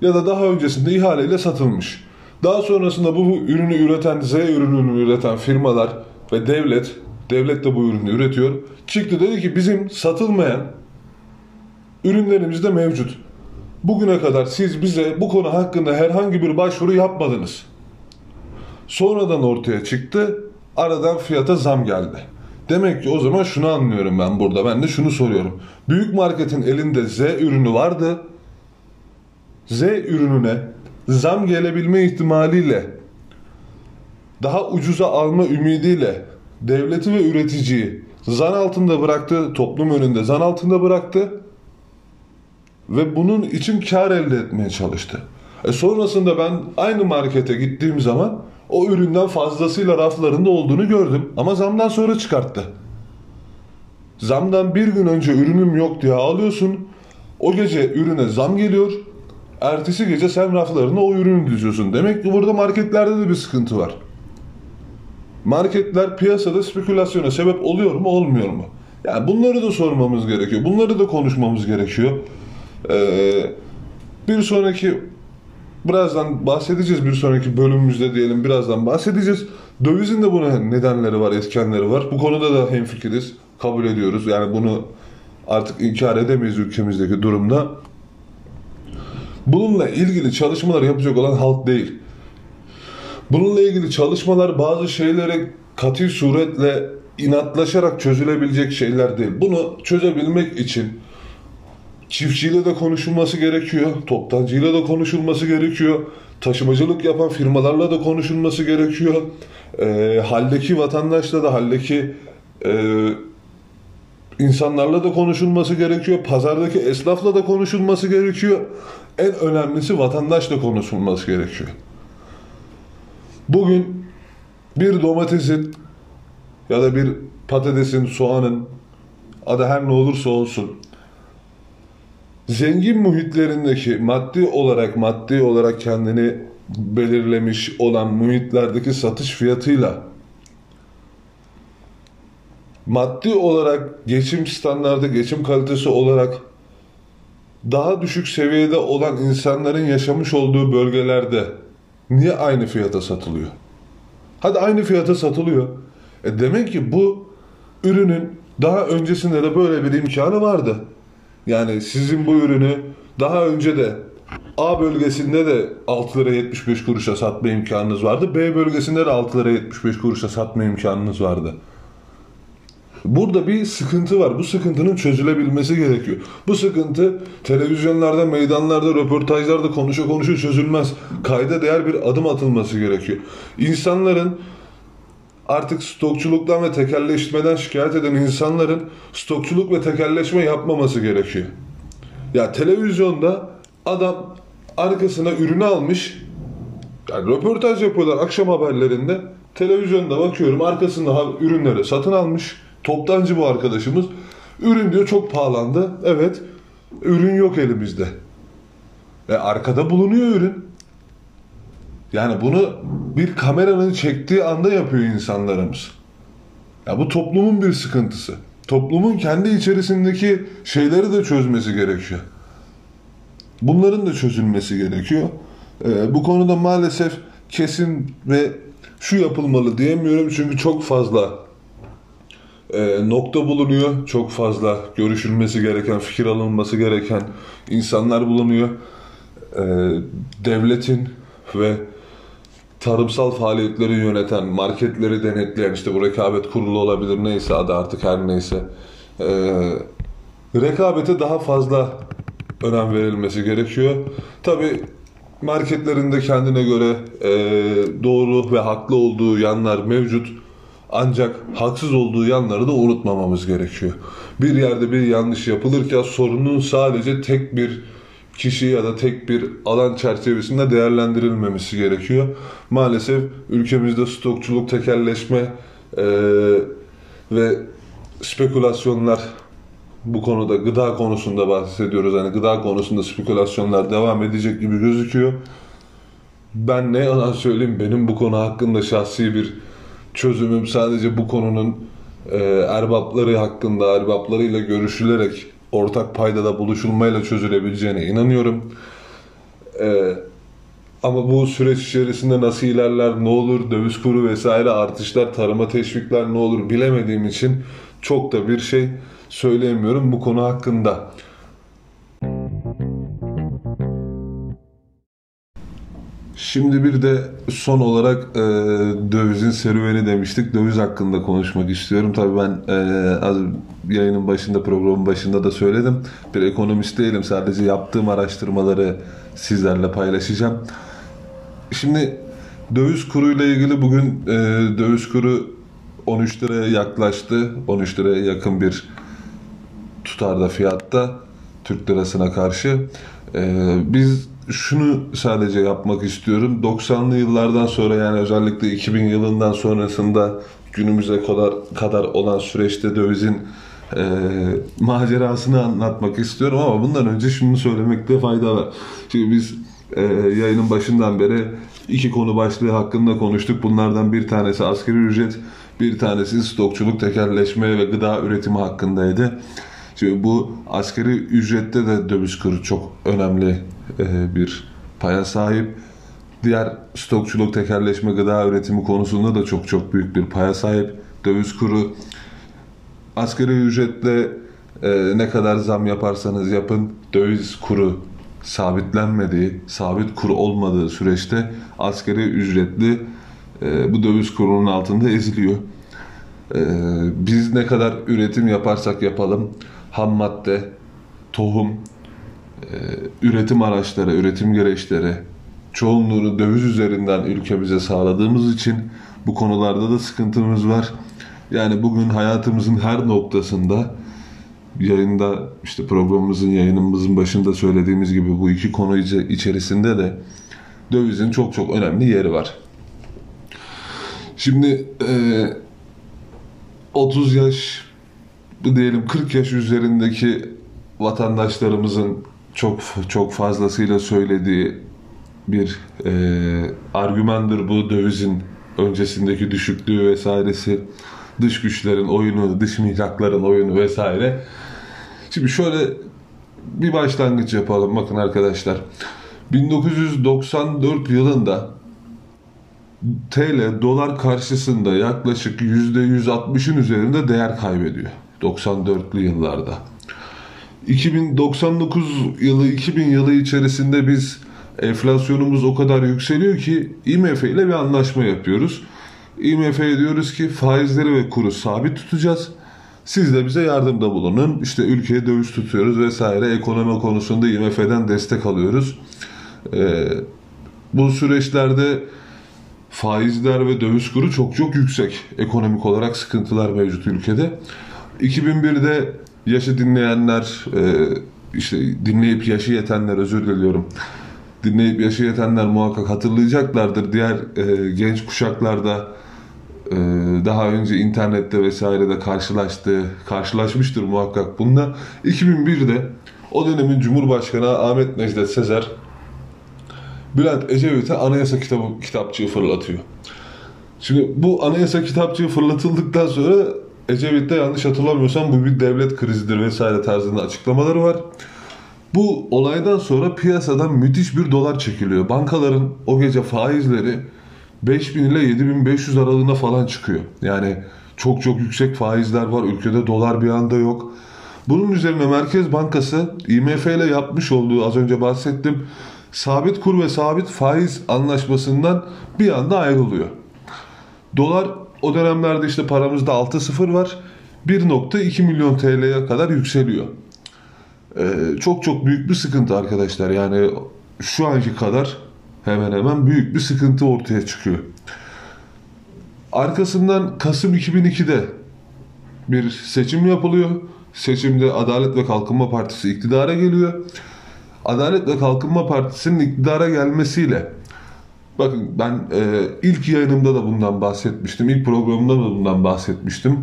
Ya da daha öncesinde ihaleyle satılmış. Daha sonrasında bu ürünü üreten, Z ürününü üreten firmalar ve devlet, devlet de bu ürünü üretiyor. Çıktı dedi ki bizim satılmayan ürünlerimiz de mevcut. Bugüne kadar siz bize bu konu hakkında herhangi bir başvuru yapmadınız. Sonradan ortaya çıktı, aradan fiyata zam geldi. Demek ki o zaman şunu anlıyorum ben burada. Ben de şunu soruyorum. Büyük marketin elinde Z ürünü vardı. Z ürününe zam gelebilme ihtimaliyle daha ucuza alma ümidiyle devleti ve üreticiyi zan altında bıraktı, toplum önünde zan altında bıraktı ve bunun için kar elde etmeye çalıştı. E sonrasında ben aynı markete gittiğim zaman o üründen fazlasıyla raflarında olduğunu gördüm ama zamdan sonra çıkarttı. Zamdan bir gün önce ürünüm yok diye alıyorsun. O gece ürüne zam geliyor. Ertesi gece sen raflarına o ürünü diziyorsun. Demek ki burada marketlerde de bir sıkıntı var. Marketler piyasada spekülasyona sebep oluyor mu olmuyor mu? Yani bunları da sormamız gerekiyor. Bunları da konuşmamız gerekiyor. Ee, bir sonraki birazdan bahsedeceğiz bir sonraki bölümümüzde diyelim birazdan bahsedeceğiz. Dövizin de buna nedenleri var, etkenleri var. Bu konuda da hemfikiriz, kabul ediyoruz. Yani bunu artık inkar edemeyiz ülkemizdeki durumda. Bununla ilgili çalışmalar yapacak olan halk değil. Bununla ilgili çalışmalar bazı şeylere katı suretle inatlaşarak çözülebilecek şeyler değil. Bunu çözebilmek için çiftçiyle de konuşulması gerekiyor, toptancıyla da konuşulması gerekiyor, taşımacılık yapan firmalarla da konuşulması gerekiyor, e, haldeki vatandaşla da haldeki e, insanlarla da konuşulması gerekiyor, pazardaki esnafla da konuşulması gerekiyor. En önemlisi vatandaşla konuşulması gerekiyor. Bugün bir domatesin ya da bir patatesin, soğanın adı her ne olursa olsun zengin muhitlerindeki maddi olarak maddi olarak kendini belirlemiş olan muhitlerdeki satış fiyatıyla maddi olarak geçim standartı, geçim kalitesi olarak daha düşük seviyede olan insanların yaşamış olduğu bölgelerde niye aynı fiyata satılıyor? Hadi aynı fiyata satılıyor. E demek ki bu ürünün daha öncesinde de böyle bir imkanı vardı. Yani sizin bu ürünü daha önce de A bölgesinde de 6 lira 75 kuruşa satma imkanınız vardı. B bölgesinde de 6 lira 75 kuruşa satma imkanınız vardı. Burada bir sıkıntı var. Bu sıkıntının çözülebilmesi gerekiyor. Bu sıkıntı televizyonlarda, meydanlarda, röportajlarda konuşa konuşa çözülmez. Kayda değer bir adım atılması gerekiyor. İnsanların artık stokçuluktan ve tekelleşmeden şikayet eden insanların stokçuluk ve tekelleşme yapmaması gerekiyor. Ya televizyonda adam arkasına ürünü almış. Yani röportaj yapıyorlar akşam haberlerinde. Televizyonda bakıyorum arkasında ürünleri satın almış. Toptancı bu arkadaşımız. Ürün diyor çok pahalandı. Evet. Ürün yok elimizde. Ve arkada bulunuyor ürün. Yani bunu bir kameranın çektiği anda yapıyor insanlarımız. Ya bu toplumun bir sıkıntısı. Toplumun kendi içerisindeki şeyleri de çözmesi gerekiyor. Bunların da çözülmesi gerekiyor. Ee, bu konuda maalesef kesin ve şu yapılmalı diyemiyorum çünkü çok fazla e, nokta bulunuyor. Çok fazla görüşülmesi gereken, fikir alınması gereken insanlar bulunuyor. E, devletin ve tarımsal faaliyetleri yöneten, marketleri denetleyen, işte bu rekabet kurulu olabilir neyse adı artık her neyse. E, rekabete daha fazla önem verilmesi gerekiyor. Tabi marketlerinde kendine göre e, doğru ve haklı olduğu yanlar mevcut. Ancak haksız olduğu yanları da unutmamamız gerekiyor. Bir yerde bir yanlış yapılırken sorunun sadece tek bir kişi ya da tek bir alan çerçevesinde değerlendirilmemesi gerekiyor. Maalesef ülkemizde stokçuluk, tekelleşme e, ve spekülasyonlar bu konuda gıda konusunda bahsediyoruz. Hani gıda konusunda spekülasyonlar devam edecek gibi gözüküyor. Ben ne yalan söyleyeyim benim bu konu hakkında şahsi bir çözümüm sadece bu konunun e, erbapları hakkında erbaplarıyla görüşülerek ortak paydada buluşulmayla çözülebileceğine inanıyorum. E, ama bu süreç içerisinde nasıl ilerler, ne olur, döviz kuru vesaire artışlar, tarıma teşvikler ne olur bilemediğim için çok da bir şey söyleyemiyorum bu konu hakkında. Şimdi bir de son olarak e, dövizin serüveni demiştik. Döviz hakkında konuşmak istiyorum. Tabii ben e, az yayının başında, programın başında da söyledim. Bir ekonomist değilim. Sadece yaptığım araştırmaları sizlerle paylaşacağım. Şimdi döviz kuruyla ilgili bugün e, döviz kuru 13 liraya yaklaştı. 13 liraya yakın bir tutarda fiyatta Türk lirasına karşı. Ee, biz şunu sadece yapmak istiyorum. 90'lı yıllardan sonra yani özellikle 2000 yılından sonrasında günümüze kadar kadar olan süreçte dövizin e, macerasını anlatmak istiyorum ama bundan önce şunu söylemekte fayda var. Şimdi biz e, yayının başından beri iki konu başlığı hakkında konuştuk. Bunlardan bir tanesi asgari ücret, bir tanesi stokçuluk, tekerleşme ve gıda üretimi hakkındaydı. Şimdi bu askeri ücrette de döviz kuru çok önemli e, bir paya sahip. Diğer stokçuluk, tekerleşme, gıda üretimi konusunda da çok çok büyük bir paya sahip. Döviz kuru askeri ücretle e, ne kadar zam yaparsanız yapın döviz kuru sabitlenmediği, sabit kuru olmadığı süreçte askeri ücretli e, bu döviz kurunun altında eziliyor. E, biz ne kadar üretim yaparsak yapalım ham madde, tohum, e, üretim araçları, üretim gereçleri çoğunluğunu döviz üzerinden ülkemize sağladığımız için bu konularda da sıkıntımız var. Yani bugün hayatımızın her noktasında yayında işte programımızın yayınımızın başında söylediğimiz gibi bu iki konu içerisinde de dövizin çok çok önemli yeri var. Şimdi e, 30 yaş diyelim 40 yaş üzerindeki vatandaşlarımızın çok çok fazlasıyla söylediği bir e, argümandır bu dövizin öncesindeki düşüklüğü vesairesi dış güçlerin oyunu, dış mihrakların oyunu vesaire. Şimdi şöyle bir başlangıç yapalım bakın arkadaşlar. 1994 yılında TL dolar karşısında yaklaşık %160'ın üzerinde değer kaybediyor 94'lü yıllarda. 2099 yılı 2000 yılı içerisinde biz enflasyonumuz o kadar yükseliyor ki IMF ile bir anlaşma yapıyoruz. IMF'ye diyoruz ki faizleri ve kuru sabit tutacağız. Siz de bize yardımda bulunun. İşte ülkeye döviz tutuyoruz vesaire. Ekonomi konusunda IMF'den destek alıyoruz. Ee, bu süreçlerde faizler ve döviz kuru çok çok yüksek. Ekonomik olarak sıkıntılar mevcut ülkede. 2001'de yaşı dinleyenler, e, işte dinleyip yaşı yetenler özür diliyorum. Dinleyip yaşı yetenler muhakkak hatırlayacaklardır. Diğer e, genç kuşaklarda e, daha önce internette vesairede karşılaştığı, karşılaşmıştır muhakkak bunda. 2001'de o dönemin Cumhurbaşkanı Ahmet Necdet Sezer Bülent Ecevit'e anayasa kitabı, kitapçığı fırlatıyor. Şimdi bu anayasa kitapçığı fırlatıldıktan sonra Ecevit'te yanlış hatırlamıyorsam bu bir devlet krizidir vesaire tarzında açıklamaları var. Bu olaydan sonra piyasadan müthiş bir dolar çekiliyor. Bankaların o gece faizleri 5000 ile 7500 aralığına falan çıkıyor. Yani çok çok yüksek faizler var. Ülkede dolar bir anda yok. Bunun üzerine Merkez Bankası IMF ile yapmış olduğu az önce bahsettim sabit kur ve sabit faiz anlaşmasından bir anda ayrılıyor. Dolar o dönemlerde işte paramızda 6-0 var. 1.2 milyon TL'ye kadar yükseliyor. Ee, çok çok büyük bir sıkıntı arkadaşlar. Yani şu anki kadar hemen hemen büyük bir sıkıntı ortaya çıkıyor. Arkasından Kasım 2002'de bir seçim yapılıyor. Seçimde Adalet ve Kalkınma Partisi iktidara geliyor. Adalet ve Kalkınma Partisi'nin iktidara gelmesiyle bakın ben e, ilk yayınımda da bundan bahsetmiştim. ilk programımda da bundan bahsetmiştim.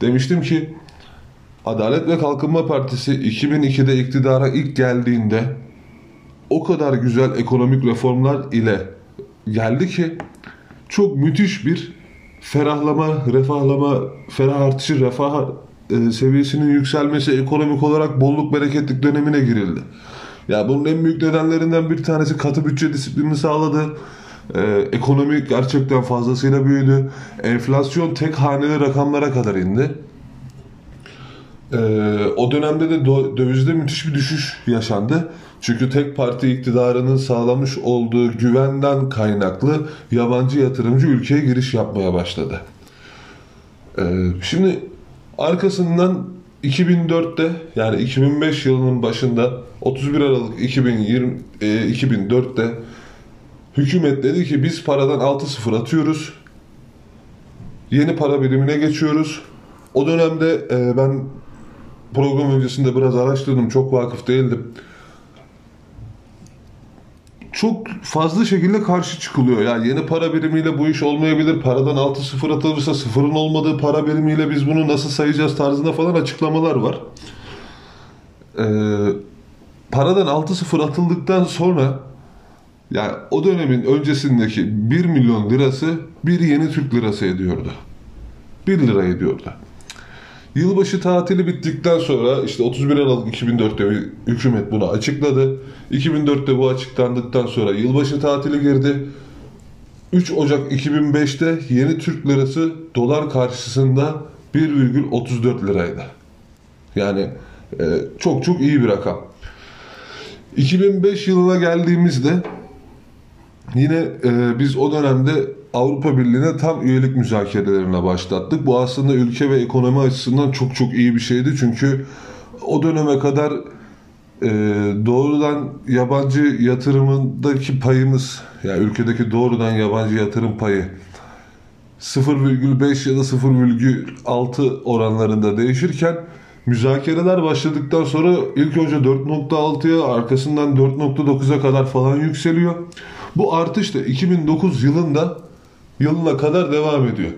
Demiştim ki Adalet ve Kalkınma Partisi 2002'de iktidara ilk geldiğinde o kadar güzel ekonomik reformlar ile geldi ki çok müthiş bir ferahlama, refahlama, ferah artışı, refah e, seviyesinin yükselmesi, ekonomik olarak bolluk bereketlik dönemine girildi. Ya bunun en büyük nedenlerinden bir tanesi katı bütçe disiplini sağladı. Ee, ekonomi gerçekten fazlasıyla büyüdü. Enflasyon tek haneli rakamlara kadar indi. Ee, o dönemde de dövizde müthiş bir düşüş yaşandı. Çünkü tek parti iktidarının sağlamış olduğu güvenden kaynaklı yabancı yatırımcı ülkeye giriş yapmaya başladı. Ee, şimdi arkasından 2004'te yani 2005 yılının başında 31 Aralık 2020 e, 2004'te hükümet dedi ki biz paradan 6-0 atıyoruz. Yeni para birimine geçiyoruz. O dönemde e, ben program öncesinde biraz araştırdım. Çok vakıf değildim çok fazla şekilde karşı çıkılıyor. Yani yeni para birimiyle bu iş olmayabilir. Paradan 6 sıfır atılırsa sıfırın olmadığı para birimiyle biz bunu nasıl sayacağız tarzında falan açıklamalar var. Ee, paradan 6 sıfır atıldıktan sonra yani o dönemin öncesindeki 1 milyon lirası bir yeni Türk lirası ediyordu. 1 lira ediyordu. Yılbaşı tatili bittikten sonra işte 31 Aralık 2004'te hükümet bunu açıkladı. 2004'te bu açıklandıktan sonra yılbaşı tatili girdi. 3 Ocak 2005'te yeni Türk lirası dolar karşısında 1,34 liraydı. Yani e, çok çok iyi bir rakam. 2005 yılına geldiğimizde yine e, biz o dönemde Avrupa Birliği'ne tam üyelik müzakerelerine başlattık. Bu aslında ülke ve ekonomi açısından çok çok iyi bir şeydi. Çünkü o döneme kadar e, doğrudan yabancı yatırımındaki payımız, yani ülkedeki doğrudan yabancı yatırım payı 0,5 ya da 0,6 oranlarında değişirken müzakereler başladıktan sonra ilk önce 4.6'ya arkasından 4.9'a kadar falan yükseliyor. Bu artış da 2009 yılında yılına kadar devam ediyor.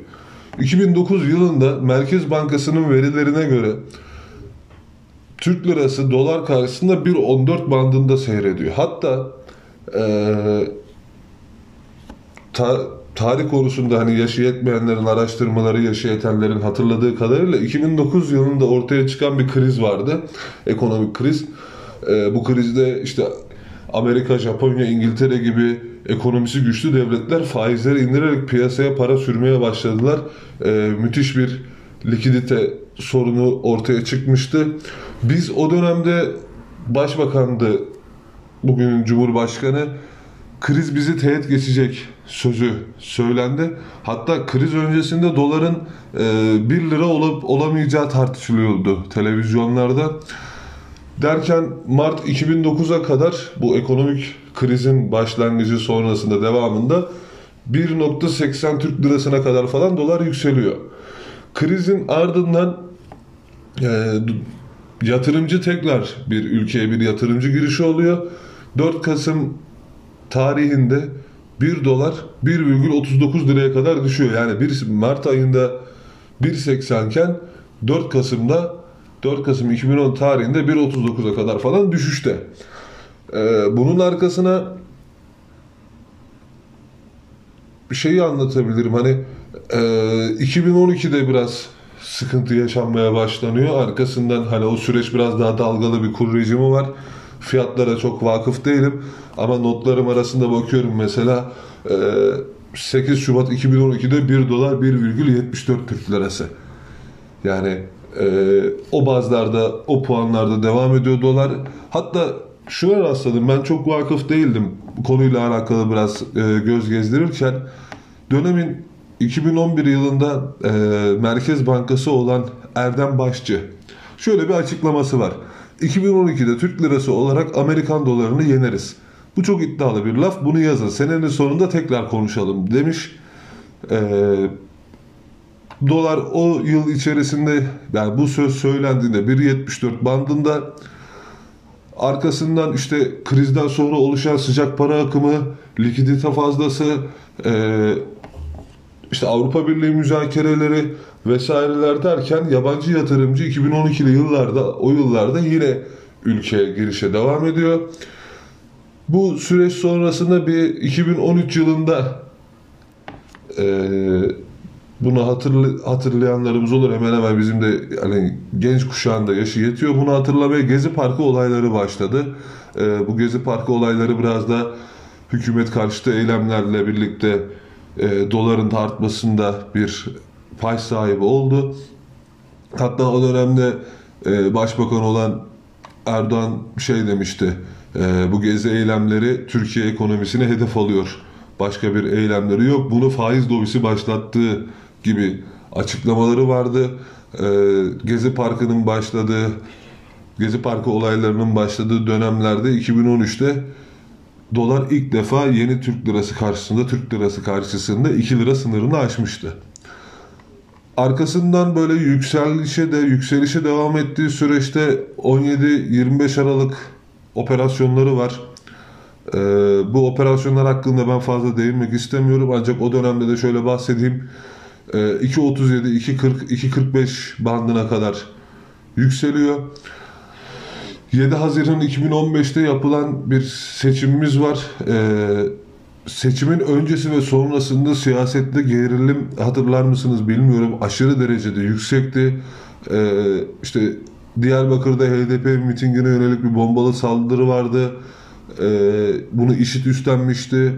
2009 yılında Merkez Bankası'nın verilerine göre Türk lirası dolar karşısında 1.14 bandında seyrediyor. Hatta ee, ta, tarih konusunda hani yaşı yetmeyenlerin araştırmaları, yaşı yetenlerin hatırladığı kadarıyla 2009 yılında ortaya çıkan bir kriz vardı. Ekonomik kriz. E, bu krizde işte Amerika, Japonya, İngiltere gibi ekonomisi güçlü devletler faizleri indirerek piyasaya para sürmeye başladılar. E, müthiş bir likidite sorunu ortaya çıkmıştı. Biz o dönemde başbakandı bugünün cumhurbaşkanı kriz bizi teğet geçecek sözü söylendi. Hatta kriz öncesinde doların e, 1 lira olup olamayacağı tartışılıyordu televizyonlarda. Derken Mart 2009'a kadar bu ekonomik krizin başlangıcı sonrasında devamında 1.80 Türk lirasına kadar falan dolar yükseliyor. Krizin ardından e, yatırımcı tekrar bir ülkeye bir yatırımcı girişi oluyor. 4 Kasım tarihinde 1 dolar 1,39 liraya kadar düşüyor. Yani 1 Mart ayında 1.80 iken 4 Kasım'da 4 Kasım 2010 tarihinde 1.39'a kadar falan düşüşte. Ee, bunun arkasına bir şeyi anlatabilirim. Hani e, 2012'de biraz sıkıntı yaşanmaya başlanıyor. Arkasından hani o süreç biraz daha dalgalı bir kur rejimi var. Fiyatlara çok vakıf değilim. Ama notlarım arasında bakıyorum mesela 8 e, Şubat 2012'de 1 dolar 1,74 Türk lirası. Yani e, o bazlarda, o puanlarda devam ediyor dolar. Hatta şuna rastladım. Ben çok vakıf değildim. Konuyla alakalı biraz e, göz gezdirirken dönemin 2011 yılında e, Merkez Bankası olan Erdem Başçı şöyle bir açıklaması var. 2012'de Türk lirası olarak Amerikan dolarını yeneriz. Bu çok iddialı bir laf. Bunu yazın. Senenin sonunda tekrar konuşalım demiş. Ee, dolar o yıl içerisinde yani bu söz söylendiğinde 1.74 bandında arkasından işte krizden sonra oluşan sıcak para akımı, likidite fazlası, e, işte Avrupa Birliği müzakereleri vesaireler derken yabancı yatırımcı 2012'li yıllarda o yıllarda yine ülkeye girişe devam ediyor. Bu süreç sonrasında bir 2013 yılında e, bunu hatırlı, hatırlayanlarımız olur hemen hemen bizim de hani genç kuşağında yaşı yetiyor. Bunu hatırlamaya Gezi Parkı olayları başladı. E, bu Gezi Parkı olayları biraz da hükümet karşıtı eylemlerle birlikte e, doların da artmasında bir pay sahibi oldu. Hatta o dönemde e, başbakan olan Erdoğan şey demişti. E, bu gezi eylemleri Türkiye ekonomisine hedef alıyor. Başka bir eylemleri yok. Bunu faiz lobisi başlattığı gibi açıklamaları vardı. E, gezi Parkı'nın başladığı Gezi Parkı olaylarının başladığı dönemlerde 2013'te dolar ilk defa yeni Türk lirası karşısında Türk lirası karşısında 2 lira sınırını aşmıştı. Arkasından böyle yükselişe de yükselişe devam ettiği süreçte 17-25 Aralık operasyonları var. Ee, bu operasyonlar hakkında ben fazla değinmek istemiyorum ancak o dönemde de şöyle bahsedeyim. Ee, 2.37, 2.40, 2.45 bandına kadar yükseliyor. 7 Haziran 2015'te yapılan bir seçimimiz var. Ee, seçimin öncesi ve sonrasında siyasette gerilim hatırlar mısınız bilmiyorum. Aşırı derecede yüksekti. Ee, işte Diyarbakır'da HDP mitingine yönelik bir bombalı saldırı vardı. Ee, bunu işit üstlenmişti.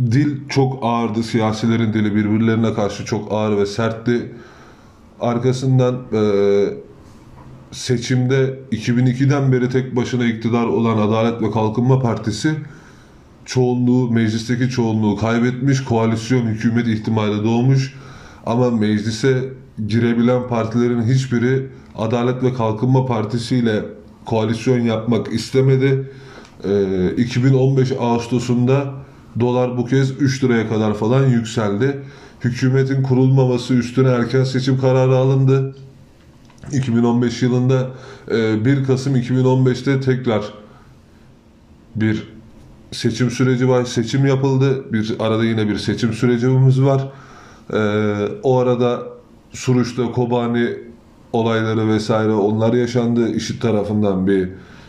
Dil çok ağırdı. Siyasilerin dili birbirlerine karşı çok ağır ve sertti. Arkasından e, seçimde 2002'den beri tek başına iktidar olan Adalet ve Kalkınma Partisi çoğunluğu, meclisteki çoğunluğu kaybetmiş, koalisyon hükümet ihtimali doğmuş ama meclise girebilen partilerin hiçbiri Adalet ve Kalkınma Partisi ile koalisyon yapmak istemedi. Ee, 2015 Ağustos'unda dolar bu kez 3 liraya kadar falan yükseldi. Hükümetin kurulmaması üstüne erken seçim kararı alındı. 2015 yılında 1 e, Kasım 2015'te tekrar bir seçim süreci var. Seçim yapıldı. Bir arada yine bir seçim sürecimiz var. E, o arada Suruç'ta Kobani olayları vesaire onlar yaşandı. İşit tarafından bir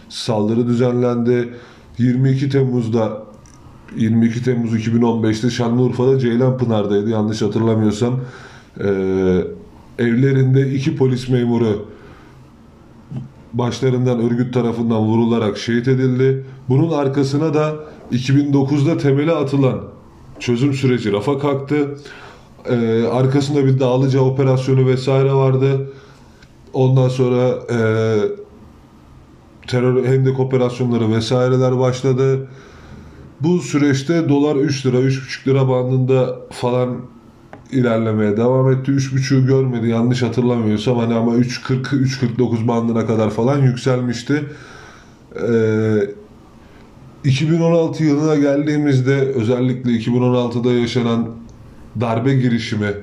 saldırı düzenlendi. 22 Temmuz'da 22 Temmuz 2015'te Şanlıurfa'da Ceylanpınar'daydı yanlış hatırlamıyorsam. Ee, evlerinde iki polis memuru başlarından örgüt tarafından vurularak şehit edildi. Bunun arkasına da 2009'da temeli atılan çözüm süreci rafa kalktı. Ee, arkasında bir Dağlıca operasyonu vesaire vardı. Ondan sonra e, terör hendek operasyonları vesaireler başladı. Bu süreçte dolar 3 lira, 3,5 lira bandında falan ilerlemeye devam etti. 3.5'ü görmedi yanlış hatırlamıyorsam hani ama 3.40 3.49 bandına kadar falan yükselmişti. Ee, 2016 yılına geldiğimizde özellikle 2016'da yaşanan darbe girişimi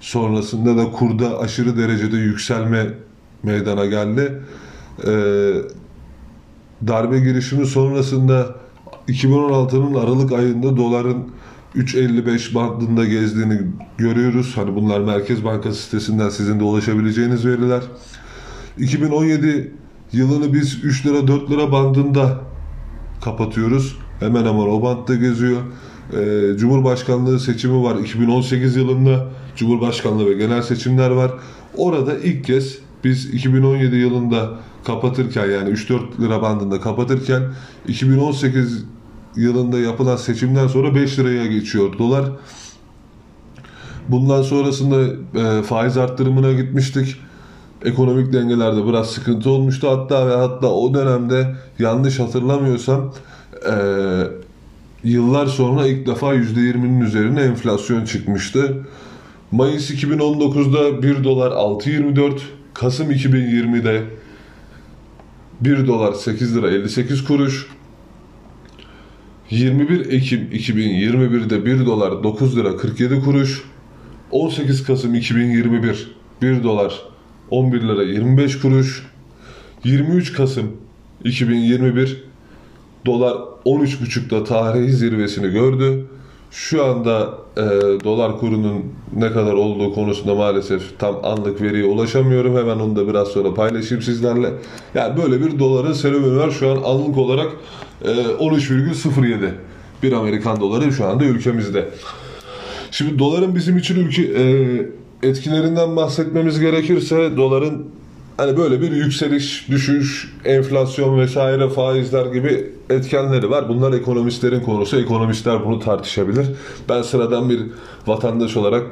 sonrasında da kurda aşırı derecede yükselme meydana geldi. Ee, darbe girişimi sonrasında 2016'nın Aralık ayında doların 3.55 bandında gezdiğini görüyoruz. Hani bunlar Merkez Bankası sitesinden sizin de ulaşabileceğiniz veriler. 2017 yılını biz 3 lira 4 lira bandında kapatıyoruz. Hemen hemen o bantta geziyor. Ee, Cumhurbaşkanlığı seçimi var 2018 yılında. Cumhurbaşkanlığı ve genel seçimler var. Orada ilk kez biz 2017 yılında kapatırken yani 3-4 lira bandında kapatırken 2018 yılında yapılan seçimden sonra 5 liraya geçiyor dolar. Bundan sonrasında e, faiz arttırımına gitmiştik. Ekonomik dengelerde biraz sıkıntı olmuştu. Hatta ve hatta o dönemde yanlış hatırlamıyorsam e, yıllar sonra ilk defa %20'nin üzerine enflasyon çıkmıştı. Mayıs 2019'da 1 dolar 6.24, Kasım 2020'de 1 dolar 8 lira 58 kuruş, 21 Ekim 2021'de 1 dolar 9 lira 47 kuruş. 18 Kasım 2021 1 dolar 11 lira 25 kuruş. 23 Kasım 2021 dolar 13.5'da tarihi zirvesini gördü. Şu anda e, dolar kurunun ne kadar olduğu konusunda maalesef tam anlık veriye ulaşamıyorum. Hemen onu da biraz sonra paylaşayım sizlerle. Yani böyle bir doların serüveni var. Şu an anlık olarak 13,07 bir Amerikan doları şu anda ülkemizde. Şimdi doların bizim için ülke e, etkilerinden bahsetmemiz gerekirse doların hani böyle bir yükseliş, düşüş, enflasyon vesaire faizler gibi etkenleri var. Bunlar ekonomistlerin konusu. Ekonomistler bunu tartışabilir. Ben sıradan bir vatandaş olarak,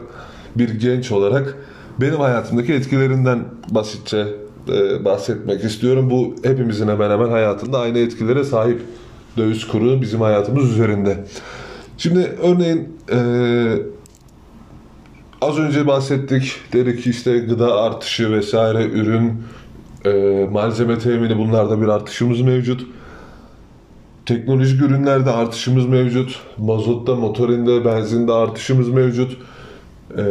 bir genç olarak benim hayatımdaki etkilerinden basitçe e, bahsetmek istiyorum. Bu hepimizin hemen hemen hayatında aynı etkilere sahip döviz kuru bizim hayatımız üzerinde. Şimdi örneğin e, az önce bahsettik. Dedik ki işte gıda artışı vesaire, ürün, e, malzeme temini bunlarda bir artışımız mevcut. Teknolojik ürünlerde artışımız mevcut. Mazotta, motorinde, benzinde artışımız mevcut. E,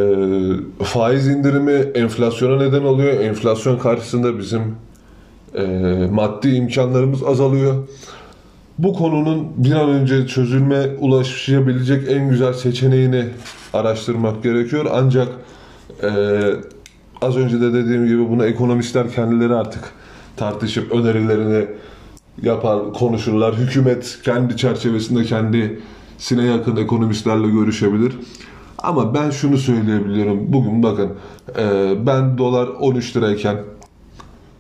faiz indirimi enflasyona neden oluyor. Enflasyon karşısında bizim e, maddi imkanlarımız azalıyor. Bu konunun bir an önce çözülme ulaşabilecek en güzel seçeneğini araştırmak gerekiyor. Ancak e, az önce de dediğim gibi bunu ekonomistler kendileri artık tartışıp önerilerini yapar, konuşurlar. Hükümet kendi çerçevesinde kendisine yakın ekonomistlerle görüşebilir. Ama ben şunu söyleyebiliyorum. Bugün bakın e, ben dolar 13 lirayken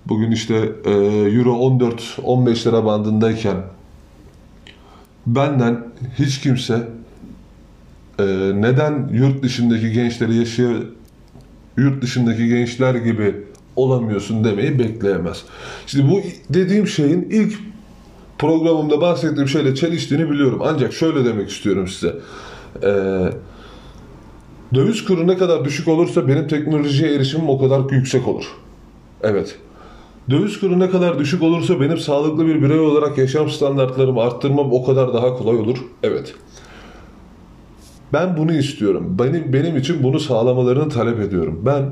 bugün işte e, euro 14-15 lira bandındayken benden hiç kimse e, neden yurt dışındaki gençleri yaşıyor yurt dışındaki gençler gibi olamıyorsun demeyi bekleyemez. Şimdi bu dediğim şeyin ilk programımda bahsettiğim şeyle çeliştiğini biliyorum. Ancak şöyle demek istiyorum size. Ee, döviz kuru ne kadar düşük olursa benim teknolojiye erişimim o kadar yüksek olur. Evet. Döviz kuru ne kadar düşük olursa benim sağlıklı bir birey olarak yaşam standartlarımı arttırmam o kadar daha kolay olur. Evet. Ben bunu istiyorum. Benim benim için bunu sağlamalarını talep ediyorum. Ben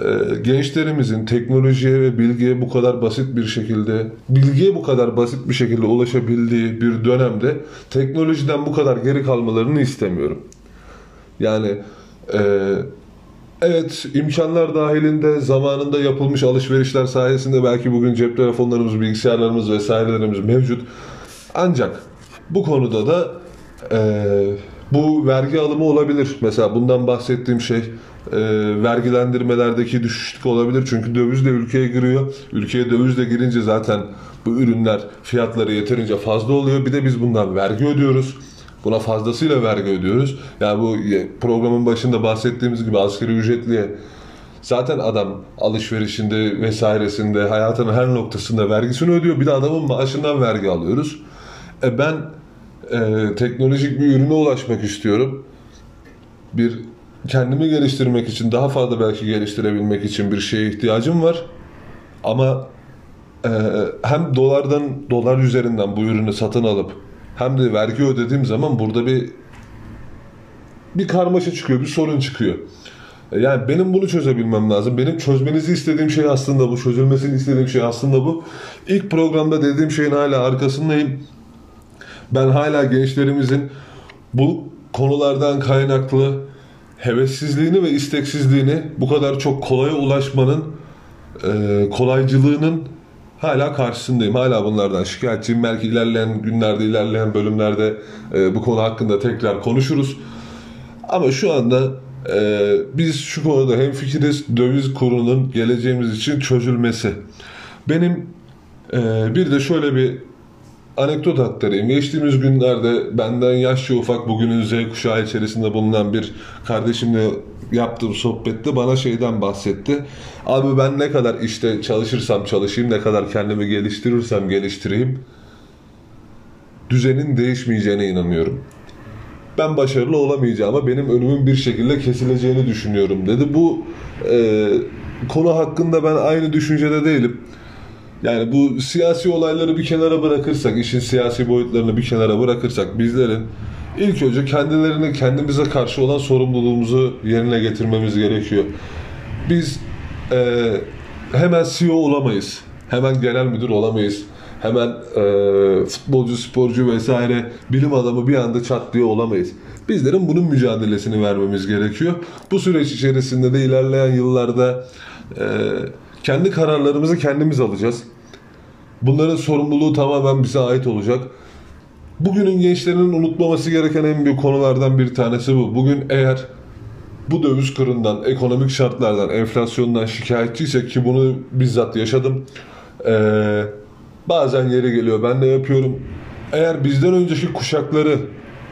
e, gençlerimizin teknolojiye ve bilgiye bu kadar basit bir şekilde, bilgiye bu kadar basit bir şekilde ulaşabildiği bir dönemde teknolojiden bu kadar geri kalmalarını istemiyorum. Yani e, evet imkanlar dahilinde zamanında yapılmış alışverişler sayesinde belki bugün cep telefonlarımız, bilgisayarlarımız vesairelerimiz mevcut. Ancak bu konuda da e, Bu vergi alımı olabilir. Mesela bundan bahsettiğim şey e, vergilendirmelerdeki düşüşlük olabilir. Çünkü döviz de ülkeye giriyor. Ülkeye döviz de girince zaten bu ürünler fiyatları yeterince fazla oluyor. Bir de biz bundan vergi ödüyoruz. Buna fazlasıyla vergi ödüyoruz. Yani bu programın başında bahsettiğimiz gibi askeri ücretliye zaten adam alışverişinde vesairesinde hayatının her noktasında vergisini ödüyor. Bir de adamın maaşından vergi alıyoruz. E ben e, teknolojik bir ürüne ulaşmak istiyorum. Bir kendimi geliştirmek için daha fazla belki geliştirebilmek için bir şeye ihtiyacım var. Ama e, hem dolardan dolar üzerinden bu ürünü satın alıp hem de vergi ödediğim zaman burada bir bir karmaşa çıkıyor, bir sorun çıkıyor. E, yani benim bunu çözebilmem lazım. Benim çözmenizi istediğim şey aslında bu. Çözülmesini istediğim şey aslında bu. İlk programda dediğim şeyin hala arkasındayım. Ben hala gençlerimizin bu konulardan kaynaklı hevessizliğini ve isteksizliğini bu kadar çok kolaya ulaşmanın e, kolaycılığının hala karşısındayım. Hala bunlardan şikayetçiyim. Belki ilerleyen günlerde, ilerleyen bölümlerde e, bu konu hakkında tekrar konuşuruz. Ama şu anda e, biz şu konuda hem fikiriz döviz kurunun geleceğimiz için çözülmesi. Benim e, bir de şöyle bir anekdot aktarayım. Geçtiğimiz günlerde benden yaşça ufak bugünün Z kuşağı içerisinde bulunan bir kardeşimle yaptığım sohbette bana şeyden bahsetti. Abi ben ne kadar işte çalışırsam çalışayım, ne kadar kendimi geliştirirsem geliştireyim düzenin değişmeyeceğine inanıyorum. Ben başarılı olamayacağıma benim önümün bir şekilde kesileceğini düşünüyorum dedi. Bu e, konu hakkında ben aynı düşüncede değilim. Yani bu siyasi olayları bir kenara bırakırsak, işin siyasi boyutlarını bir kenara bırakırsak bizlerin ilk önce kendilerine kendimize karşı olan sorumluluğumuzu yerine getirmemiz gerekiyor. Biz e, hemen CEO olamayız. Hemen genel müdür olamayız. Hemen e, futbolcu, sporcu vesaire bilim adamı bir anda çat diye olamayız. Bizlerin bunun mücadelesini vermemiz gerekiyor. Bu süreç içerisinde de ilerleyen yıllarda e, kendi kararlarımızı kendimiz alacağız. Bunların sorumluluğu tamamen bize ait olacak. Bugünün gençlerinin unutmaması gereken en büyük konulardan bir tanesi bu. Bugün eğer bu döviz kurundan, ekonomik şartlardan, enflasyondan şikayetçiysek ki bunu bizzat yaşadım. Ee, bazen yeri geliyor ben de yapıyorum. Eğer bizden önceki kuşakları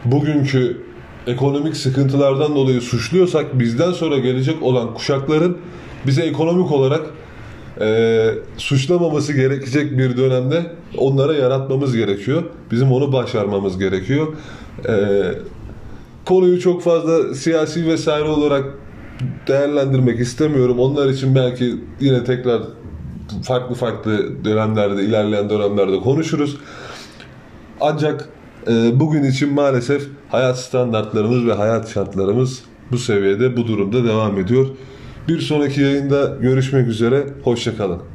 bugünkü ekonomik sıkıntılardan dolayı suçluyorsak bizden sonra gelecek olan kuşakların bize ekonomik olarak e, suçlamaması gerekecek bir dönemde onlara yaratmamız gerekiyor. Bizim onu başarmamız gerekiyor. E, konuyu çok fazla siyasi vesaire olarak değerlendirmek istemiyorum. Onlar için belki yine tekrar farklı farklı dönemlerde, ilerleyen dönemlerde konuşuruz. Ancak e, bugün için maalesef hayat standartlarımız ve hayat şartlarımız bu seviyede, bu durumda devam ediyor. Bir sonraki yayında görüşmek üzere. Hoşçakalın.